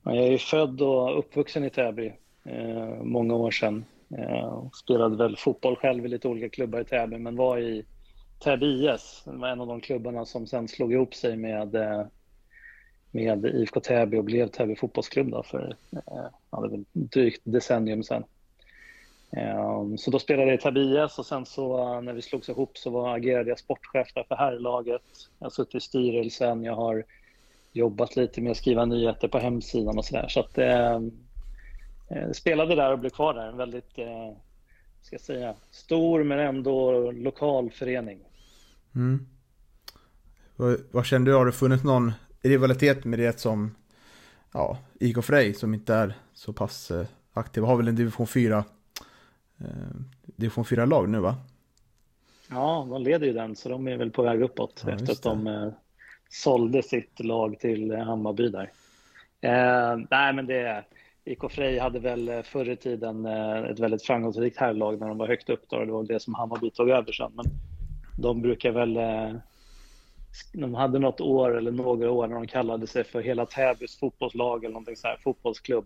Jag är ju född och uppvuxen i Täby eh, många år sedan. Eh, spelade väl fotboll själv i lite olika klubbar i Täby, men var i Täby IS. Det var en av de klubbarna som sen slog ihop sig med, eh, med IFK Täby och blev Täby fotbollsklubb då för eh, drygt decennium sedan. Eh, Så då spelade jag i Täby IS och sen så eh, när vi slogs ihop så var, agerade jag sportchef där för herrlaget. Jag har suttit i styrelsen, jag har jobbat lite med att skriva nyheter på hemsidan och sådär. Så att eh, eh, spelade där och blev kvar där. En väldigt, eh, ska jag säga, stor men ändå lokal förening. Mm. Vad, vad känner du? Har det funnits någon rivalitet med det som ja, IK Frej som inte är så pass eh, aktiva? Har väl en division 4 eh, division 4-lag nu va? Ja, de leder ju den så de är väl på väg uppåt Ja, efter att de sålde sitt lag till eh, Hammarby där. Eh, nej, men det IK Frej hade väl eh, förr i tiden eh, ett väldigt framgångsrikt herrlag när de var högt upp då. och Det var det som Hammarby tog över sen. Men de brukar väl... De hade något år eller några år när de kallade sig för hela Täbys fotbollslag eller någonting så här, fotbollsklubb.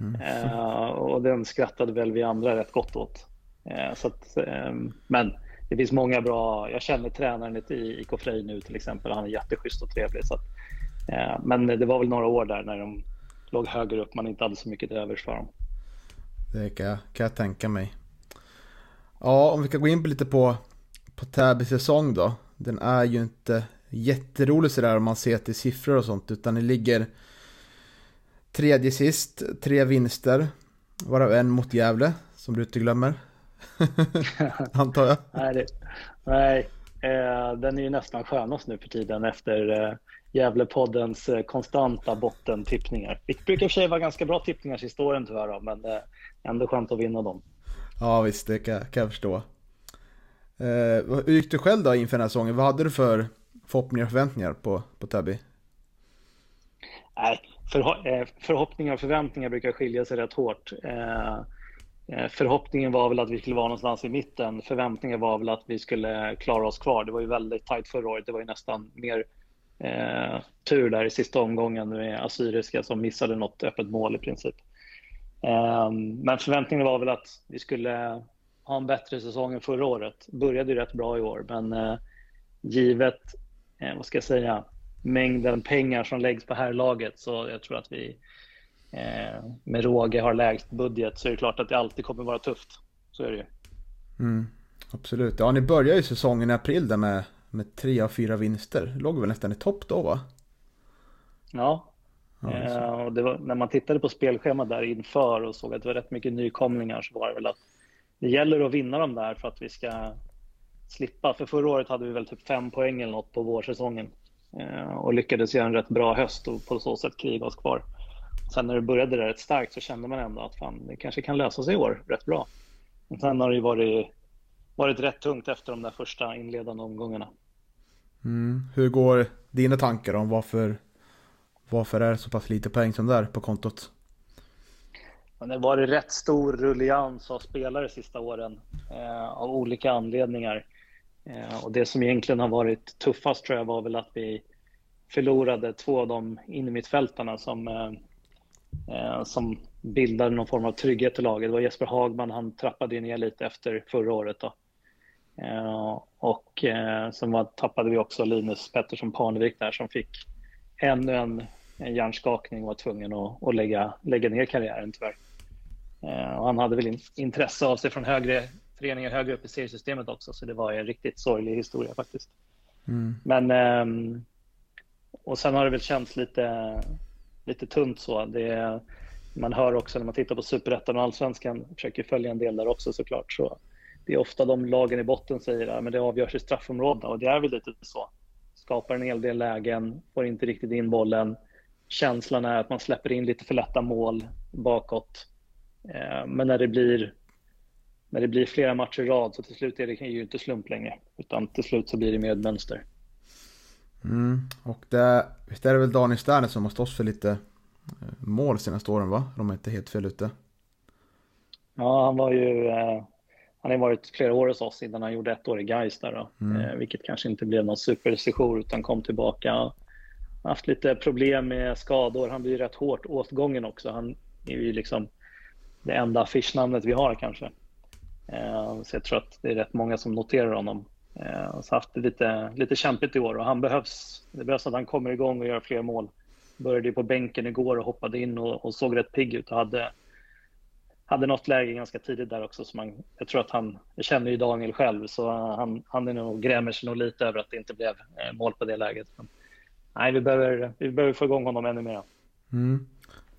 Eh, och den skrattade väl vi andra rätt gott åt. Eh, så att, eh, men det finns många bra, jag känner tränaren i IK Frej nu till exempel, han är jätteschysst och trevlig. Så att, eh, men det var väl några år där när de låg högre upp, man inte hade så mycket till övers för dem. Det kan jag, kan jag tänka mig. Ja, om vi kan gå in på lite på, på Täbys säsong då. Den är ju inte jätterolig sådär om man ser till siffror och sånt, utan det ligger tredje sist, tre vinster, varav en mot Gävle, som du inte glömmer. Antar jag. Nej, det, nej eh, den är ju nästan skönast nu för tiden efter eh, Gävlepoddens eh, konstanta bottentippningar. Det brukar i och för sig vara ganska bra tippningar sista åren tyvärr, då, men eh, ändå skönt att vinna dem. Ja visst, det kan, kan jag förstå. Eh, hur gick du själv då inför den här säsongen? Vad hade du för förhoppningar och förväntningar på, på Täby? Nej, förho- eh, förhoppningar och förväntningar brukar skilja sig rätt hårt. Eh, Eh, förhoppningen var väl att vi skulle vara någonstans i mitten. Förväntningen var väl att vi skulle klara oss kvar. Det var ju väldigt tajt förra året. Det var ju nästan mer eh, tur där i sista omgången med Assyriska som missade något öppet mål i princip. Eh, men förväntningen var väl att vi skulle ha en bättre säsong än förra året. Började ju rätt bra i år, men eh, givet, eh, vad ska jag säga, mängden pengar som läggs på herrlaget så jag tror att vi med råge har lägst budget så är det klart att det alltid kommer vara tufft. Så är det ju. Mm, absolut. Ja, ni börjar ju säsongen i april där med, med tre av fyra vinster. Låg väl nästan i topp då va? Ja, Ja, eh, och var, när man tittade på spelschemat där inför och såg att det var rätt mycket nykomlingar så var det väl att det gäller att vinna dem där för att vi ska slippa. För förra året hade vi väl typ fem poäng eller något på vårsäsongen eh, och lyckades göra en rätt bra höst och på så sätt kriga oss kvar. Sen när det började där rätt starkt så kände man ändå att fan, det kanske kan lösa sig i år rätt bra. Men sen har det ju varit, varit rätt tungt efter de där första inledande omgångarna. Mm. Hur går dina tankar om varför, varför är det så pass lite poäng som det är på kontot? Men det har varit rätt stor rullians av spelare de sista åren eh, av olika anledningar. Eh, och det som egentligen har varit tuffast tror jag var väl att vi förlorade två av de innermittfältarna som, eh, som bildade någon form av trygghet i laget. Det var Jesper Hagman, han trappade ju ner lite efter förra året. Då. Eh, och eh, sen var, tappade vi också Linus Pettersson Parnevik där som fick ännu en, en hjärnskakning och var tvungen att, att lägga, lägga ner karriären tyvärr. Eh, och han hade väl in, intresse av sig från högre föreningar högre upp i seriesystemet också, så det var en riktigt sorglig historia faktiskt. Mm. Men ehm, och sen har det väl känts lite, lite tunt så. Det, man hör också när man tittar på Superettan och Allsvenskan, försöker följa en del där också såklart, så det är ofta de lagen i botten säger att det avgörs i straffområdena och det är väl lite så. Skapar en hel del lägen, får inte riktigt in bollen. Känslan är att man släpper in lite för lätta mål bakåt. Eh, men när det blir när det blir flera matcher i rad så till slut är det ju inte slump längre. Utan till slut så blir det mer ett mönster. Mm. Och det, visst är det väl Daniel Sterner som har stått för lite eh, mål senaste åren va? De är inte helt fel ute. Ja, han var ju... Eh, han har varit flera år hos oss innan han gjorde ett år i Gais där då. Mm. Eh, vilket kanske inte blev någon supersejour utan kom tillbaka. Haft lite problem med skador. Han blir rätt hårt åtgången också. Han är ju liksom det enda affischnamnet vi har kanske. Eh, så jag tror att det är rätt många som noterar honom. Eh, så haft det lite, lite kämpigt i år och han behövs. Det behövs att han kommer igång och gör fler mål. Började ju på bänken igår och hoppade in och, och såg rätt pigg ut och hade, hade något läge ganska tidigt där också. Så man, jag tror att han, jag känner ju Daniel själv, så han, han är nog, grämer sig nog lite över att det inte blev eh, mål på det läget. Men, nej, vi behöver, vi behöver få igång honom ännu mer. Mm.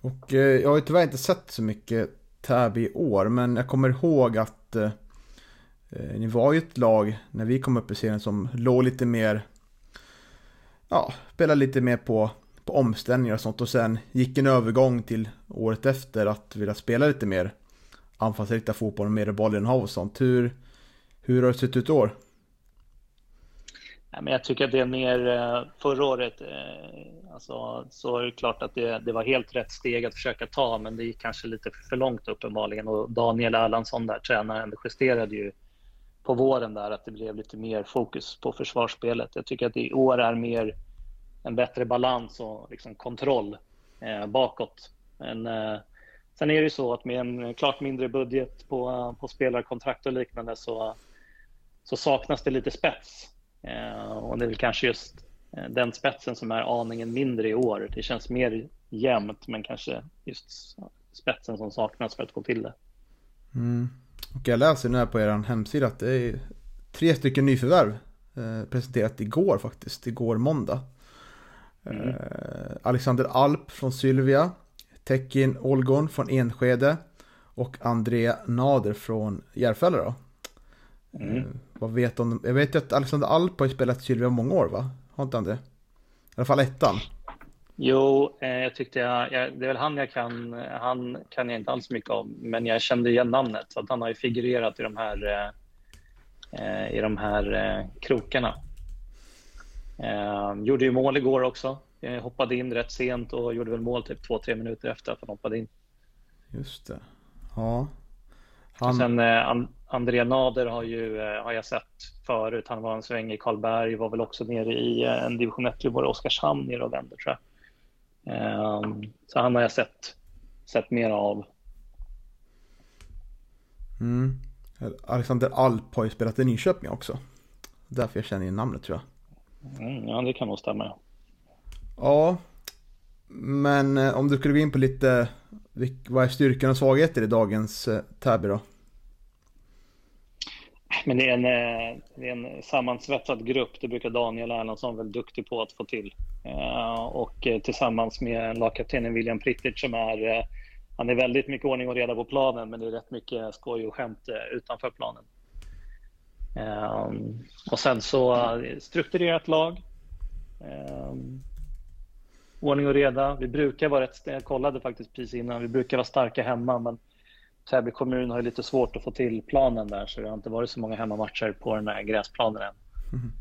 Och eh, jag har ju tyvärr inte sett så mycket Täby i år, men jag kommer ihåg att eh, Eh, ni var ju ett lag när vi kom upp i serien som låg lite mer, ja, spelade lite mer på, på omställningar och sånt och sen gick en övergång till året efter att vilja spela lite mer anfallsriktad fotboll, mer bollinnehav och sånt. Hur, hur har det sett ut i år? Men jag tycker att det är mer eh, förra året. Eh, alltså, så är det klart att det, det var helt rätt steg att försöka ta, men det gick kanske lite för långt uppenbarligen. Och Daniel Erlandsson, där, tränaren, justerade ju på våren där att det blev lite mer fokus på försvarsspelet. Jag tycker att det i år är mer en bättre balans och liksom kontroll eh, bakåt. Men, eh, sen är det ju så att med en klart mindre budget på, på spelarkontrakt och liknande så, så saknas det lite spets. Eh, och det är väl kanske just eh, den spetsen som är aningen mindre i år. Det känns mer jämnt, men kanske just spetsen som saknas för att få till det. Mm. Och jag läser nu här på er hemsida att det är tre stycken nyförvärv eh, presenterat igår faktiskt, igår måndag. Mm. Eh, Alexander Alp från Sylvia, Tekin Olgon från Enskede och André Nader från Järfälla då. Mm. Eh, vad vet om Jag vet ju att Alexander Alp har ju spelat Sylvia många år va? Har inte han det? I alla fall ettan. Jo, eh, jag tyckte jag, jag, det är väl han jag kan, han kan jag inte alls mycket om, men jag kände igen namnet. Så att han har ju figurerat i de här, eh, eh, i de här eh, krokarna. Eh, gjorde ju mål igår också. Jag hoppade in rätt sent och gjorde väl mål typ två, tre minuter efter att han hoppade in. Just det. Ja. Han... Sen eh, And André Nader har, ju, eh, har jag sett förut. Han var en sväng i Karlberg, var väl också nere i eh, en division 1-klubb, var Oskarshamn nere och vände tror jag. Um, så han har jag sett, sett mer av. Mm. Alexander Alp har ju spelat i Nyköping också. Därför jag känner igen namnet tror jag. Mm, ja, det kan nog stämma. Ja, men eh, om du skulle gå in på lite, vad är styrkan och svagheter i dagens eh, Täby då? Men det är, en, eh, det är en sammansvetsad grupp. Det brukar Daniel Erlandsson väl duktig på att få till. Eh, och eh, tillsammans med lagkaptenen William Prittic som är han är väldigt mycket ordning och reda på planen, men det är rätt mycket skoj och skämt utanför planen. Och sen så strukturerat lag. Ordning och reda. Vi brukar vara rätt, jag kollade faktiskt precis innan, vi brukar vara starka hemma, men Täby kommun har lite svårt att få till planen där så det har inte varit så många hemmamatcher på den här gräsplanen än. Mm.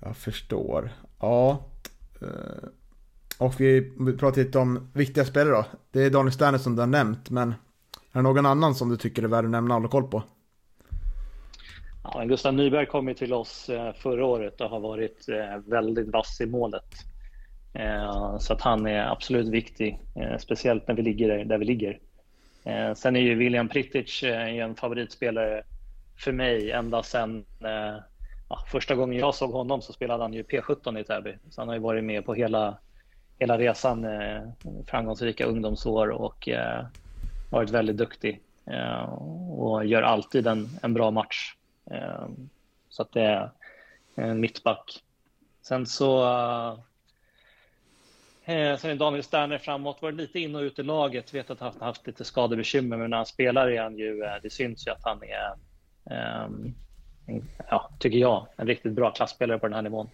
Jag förstår. Ja. Eh, och vi pratar lite om viktiga spelare då. Det är Daniel Sterner som du har nämnt, men är det någon annan som du tycker är värd att nämna och hålla koll på? Ja, Gustav Nyberg kom ju till oss eh, förra året och har varit eh, väldigt vass i målet. Eh, så att han är absolut viktig, eh, speciellt när vi ligger där vi ligger. Eh, sen är ju William Pritic en favoritspelare för mig ända sedan ja, första gången jag såg honom så spelade han ju P17 i Täby. Så han har ju varit med på hela, hela resan, framgångsrika ungdomsår och varit väldigt duktig och gör alltid en, en bra match. Så att det är en mittback. Sen så Eh, sen Daniel Sterner framåt, varit lite in och ut i laget. Vet att han har haft lite skadebekymmer, men när han spelar är han ju, eh, det syns ju att han är, um, ja, tycker jag, en riktigt bra klassspelare på den här nivån.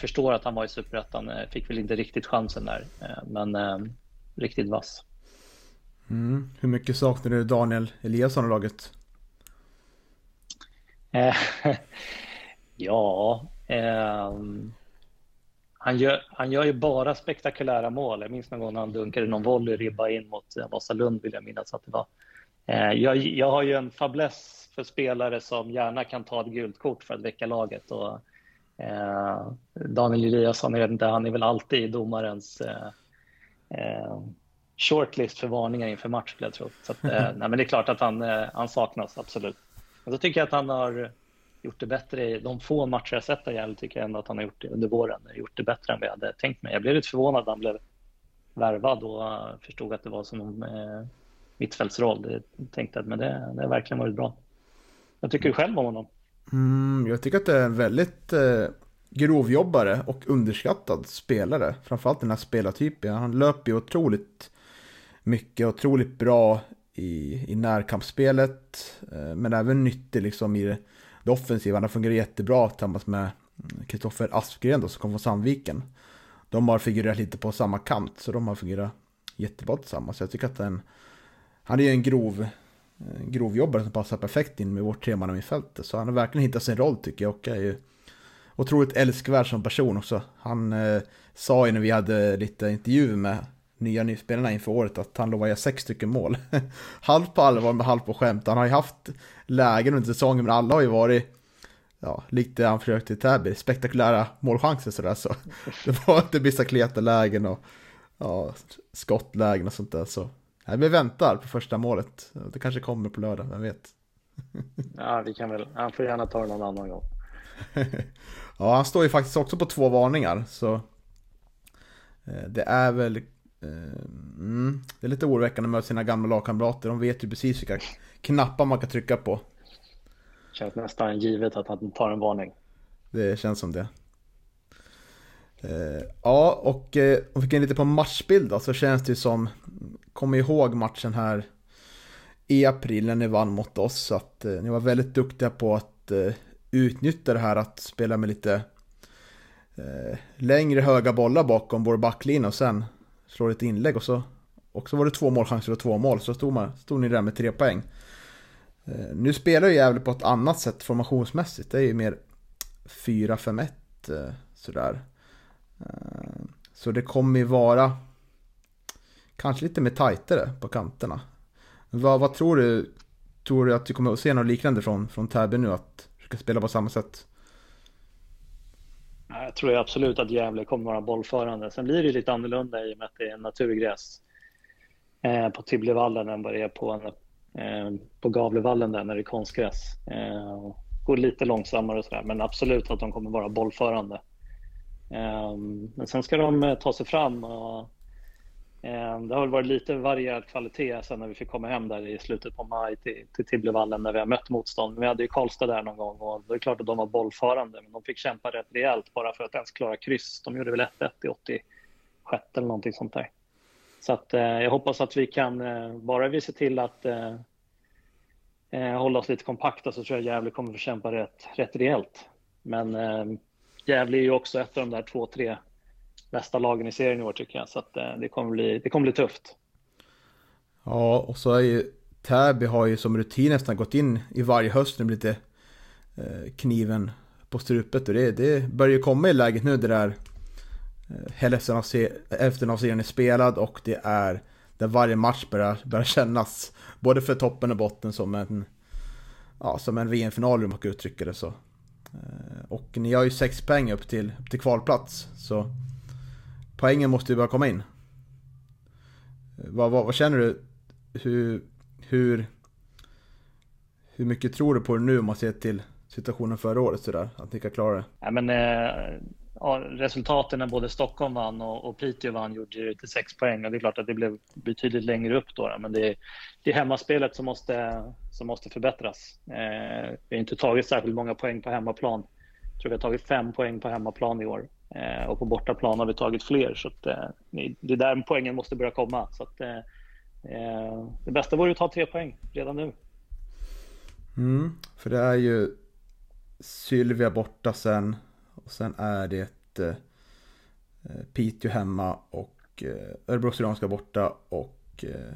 Förstår att han var i Superettan, eh, fick väl inte riktigt chansen där, eh, men um, riktigt vass. Mm. Hur mycket saknar du Daniel Eliasson i laget? ja, um, han gör, han gör ju bara spektakulära mål. Jag minns någon gång när han dunkade någon volley ribba in mot eh, Vasalund vill jag minnas att det var. Eh, jag, jag har ju en fabless för spelare som gärna kan ta ett gult kort för att väcka laget. Och, eh, Daniel Eliasson, jag vet inte, han är väl alltid domarens eh, eh, shortlist för varningar inför match skulle jag tro. Så att, eh, nej, men det är klart att han, han saknas, absolut. Men så tycker jag att han har gjort det bättre i de få matcher jag sett av Gävle tycker jag ändå att han har gjort det under våren. Gjort det bättre än vad jag hade tänkt mig. Jag blev lite förvånad när han blev värvad och förstod att det var som eh, mittfältsroll. Jag tänkte att men det, det har verkligen varit bra. Vad tycker du själv om honom? Mm, jag tycker att det är en väldigt eh, grovjobbare och underskattad spelare. Framförallt den här spelartypen. Han löper ju otroligt mycket, otroligt bra i, i närkampsspelet. Eh, men även nyttig liksom i det det offensiva. Han fungerar jättebra tillsammans med Kristoffer Aspgren då, som kom från Sandviken. De har figurerat lite på samma kant, så de har fungerat jättebra tillsammans. Så jag tycker att den, han är ju en grov, grovjobbare som passar perfekt in med vårt treman i fältet. Så han har verkligen hittat sin roll tycker jag och är ju otroligt älskvärd som person också. Han eh, sa ju när vi hade lite intervju med nya nyspelarna inför året att han lovar göra sex stycken mål. halvt på allvar med halvt på skämt. Han har ju haft lägen under säsongen men alla har ju varit ja, likt det han försökte i Täby, spektakulära målchanser sådär så. Det var inte vissa kleta lägen och ja, skottlägen och sånt där så. Nej, vi väntar på första målet. Det kanske kommer på lördag, vem vet. Ja, vi kan väl, han får gärna ta det någon annan gång. ja, han står ju faktiskt också på två varningar så eh, det är väl mm, det är lite oroväckande möta sina gamla lagkamrater. De vet ju precis vilka knappar man kan trycka på. Känns nästan givet att han tar en varning. Det känns som det. Eh, ja, och eh, om vi kan lite på matchbild då, så känns det ju som, kom ihåg matchen här i april när ni vann mot oss, att ni var väldigt duktiga på att utnyttja det här att spela med lite längre höga bollar bakom vår backlinje och sen slår ett inlägg och så, och så var det två målchanser och två mål. Så stod, man, stod ni där med tre poäng. Eh, nu spelar ju Gävle på ett annat sätt formationsmässigt. Det är ju mer 4-5-1 eh, sådär. Eh, så det kommer ju vara kanske lite mer tajtare på kanterna. Vad, vad tror du? Tror du att du kommer att se något liknande från, från Täby nu? Att försöka spela på samma sätt? Jag tror absolut att Gävle kommer vara bollförande. Sen blir det lite annorlunda i och med att det är naturgräs eh, på Tibblevallen än vad det är på, en, på Gavlevallen där när det är konstgräs. Eh, går lite långsammare och sådär, men absolut att de kommer vara bollförande. Men sen ska de ta sig fram och Ehm, det har varit lite varierad kvalitet sen när vi fick komma hem där i slutet på maj till, till Tibblevallen när vi har mött motstånd. Vi hade ju Karlstad där någon gång och det är klart att de var bollförande men de fick kämpa rätt rejält bara för att ens klara kryss. De gjorde väl 1-1 i 86 eller någonting sånt där. Så att, eh, jag hoppas att vi kan, eh, bara vi ser till att eh, eh, hålla oss lite kompakta så tror jag Gävle kommer få kämpa rätt, rätt rejält. Men eh, Gävle är ju också ett av de där två, tre bästa lagen i serien i år tycker jag. Så att, eh, det, kommer bli, det kommer bli tufft. Ja, och så är ju Täby har ju som rutin nästan gått in i varje höst nu lite eh, kniven på strupet och det, det börjar ju komma i läget nu det där eh, hälften av, se, hälften av serien är spelad och det är där varje match börjar, börjar kännas både för toppen och botten som en ja, som en VM-final om man kan uttrycka det så. Eh, och ni har ju sex poäng upp till, upp till kvalplats så poängen måste ju börja komma in. Vad, vad, vad känner du? Hur, hur, hur mycket tror du på det nu om man ser till situationen förra året sådär? Att ni kan klara det? Ja, men, eh, ja, resultaten när både Stockholm vann och, och Piteå vann gjorde ju till sex poäng och det är klart att det blev betydligt längre upp då. Men det är, det är hemmaspelet som måste, som måste förbättras. Eh, vi har inte tagit särskilt många poäng på hemmaplan. Jag tror vi har tagit fem poäng på hemmaplan i år Eh, och på bortaplan har vi tagit fler. Så att, eh, det är där poängen måste börja komma. Så att, eh, eh det bästa vore att ta tre poäng redan nu. Mm, för det är ju Sylvia borta sen och sen är det eh, Piteå hemma och eh, Örebro Syrianska borta och eh,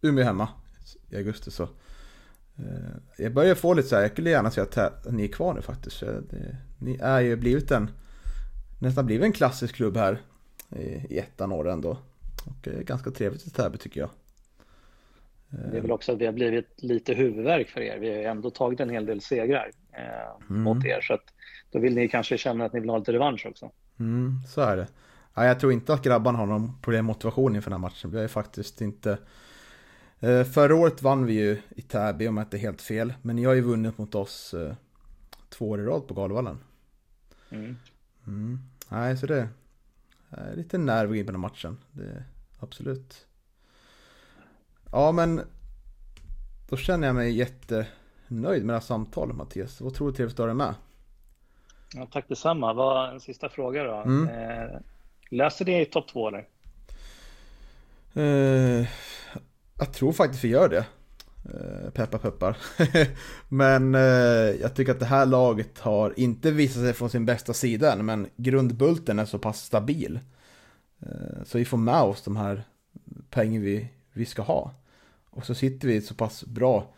Umeå hemma i augusti så. Eh, jag börjar få lite så här, jag skulle gärna se att ni är kvar nu faktiskt. Det, ni är ju blivit en, nästan blivit en klassisk klubb här i, ettan år ändå. Och eh, ganska trevligt i Täby tycker jag. Det är väl också att vi har blivit lite huvudvärk för er. Vi har ju ändå tagit en hel del segrar eh, mm. mot er. Så att då vill ni kanske känna att ni vill ha lite revansch också. Mm, så är det. Ja, jag tror inte att grabbarna har någon problem med motivation inför den här matchen. Vi har ju faktiskt inte... Eh, förra året vann vi ju i Täby om jag inte är helt fel. Men ni har ju vunnit mot oss eh, två år i rad på Galvallen. Mm. Mm. Nej, så det är lite nerv på den matchen. Det, absolut. Ja, men då känner jag mig jättenöjd med det här samtalet Mattias. Vad tror du trevligt att ha dig med? Ja, tack detsamma. Vad, en sista fråga då. Mm. Eh, läser ni i topp två eller? Eh, jag tror faktiskt vi gör det. Eh, peppar peppar. men eh, jag tycker att det här laget har inte visat sig från sin bästa sida än. Men grundbulten är så pass stabil. Eh, så vi får med oss de här pengar vi, vi ska ha. Och så sitter vi i ett så pass bra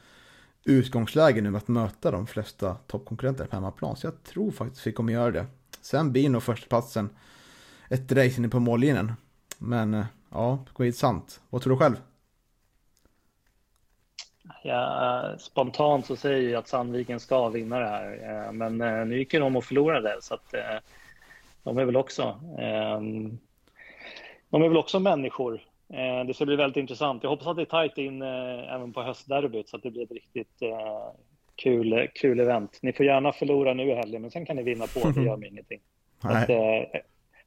utgångsläge nu med att möta de flesta toppkonkurrenter på hemmaplan. Så jag tror faktiskt vi kommer göra det. Sen blir nog förstaplatsen ett race inne på mållinjen. Men eh, ja, det kommer sant. Vad tror du själv? Ja, spontant så säger jag att Sandviken ska vinna det här. Eh, men eh, nu gick ju de och förlorade så att de är väl också de är väl också människor Eh, det ska bli väldigt intressant. Jag hoppas att det är tajt in eh, även på höstderbyt så att det blir ett riktigt eh, kul, kul event. Ni får gärna förlora nu i helgen, men sen kan ni vinna på. Det gör mig ingenting. Att,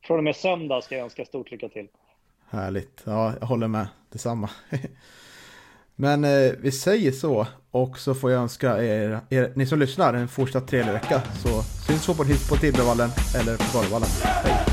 från och med söndag ska jag önska stort lycka till. Härligt. Ja, jag håller med. Detsamma. Men eh, vi säger så och så får jag önska er, er, ni som lyssnar en fortsatt trevlig vecka. Så syns vi på, på Tibblevallen eller på Galvallen. Hej!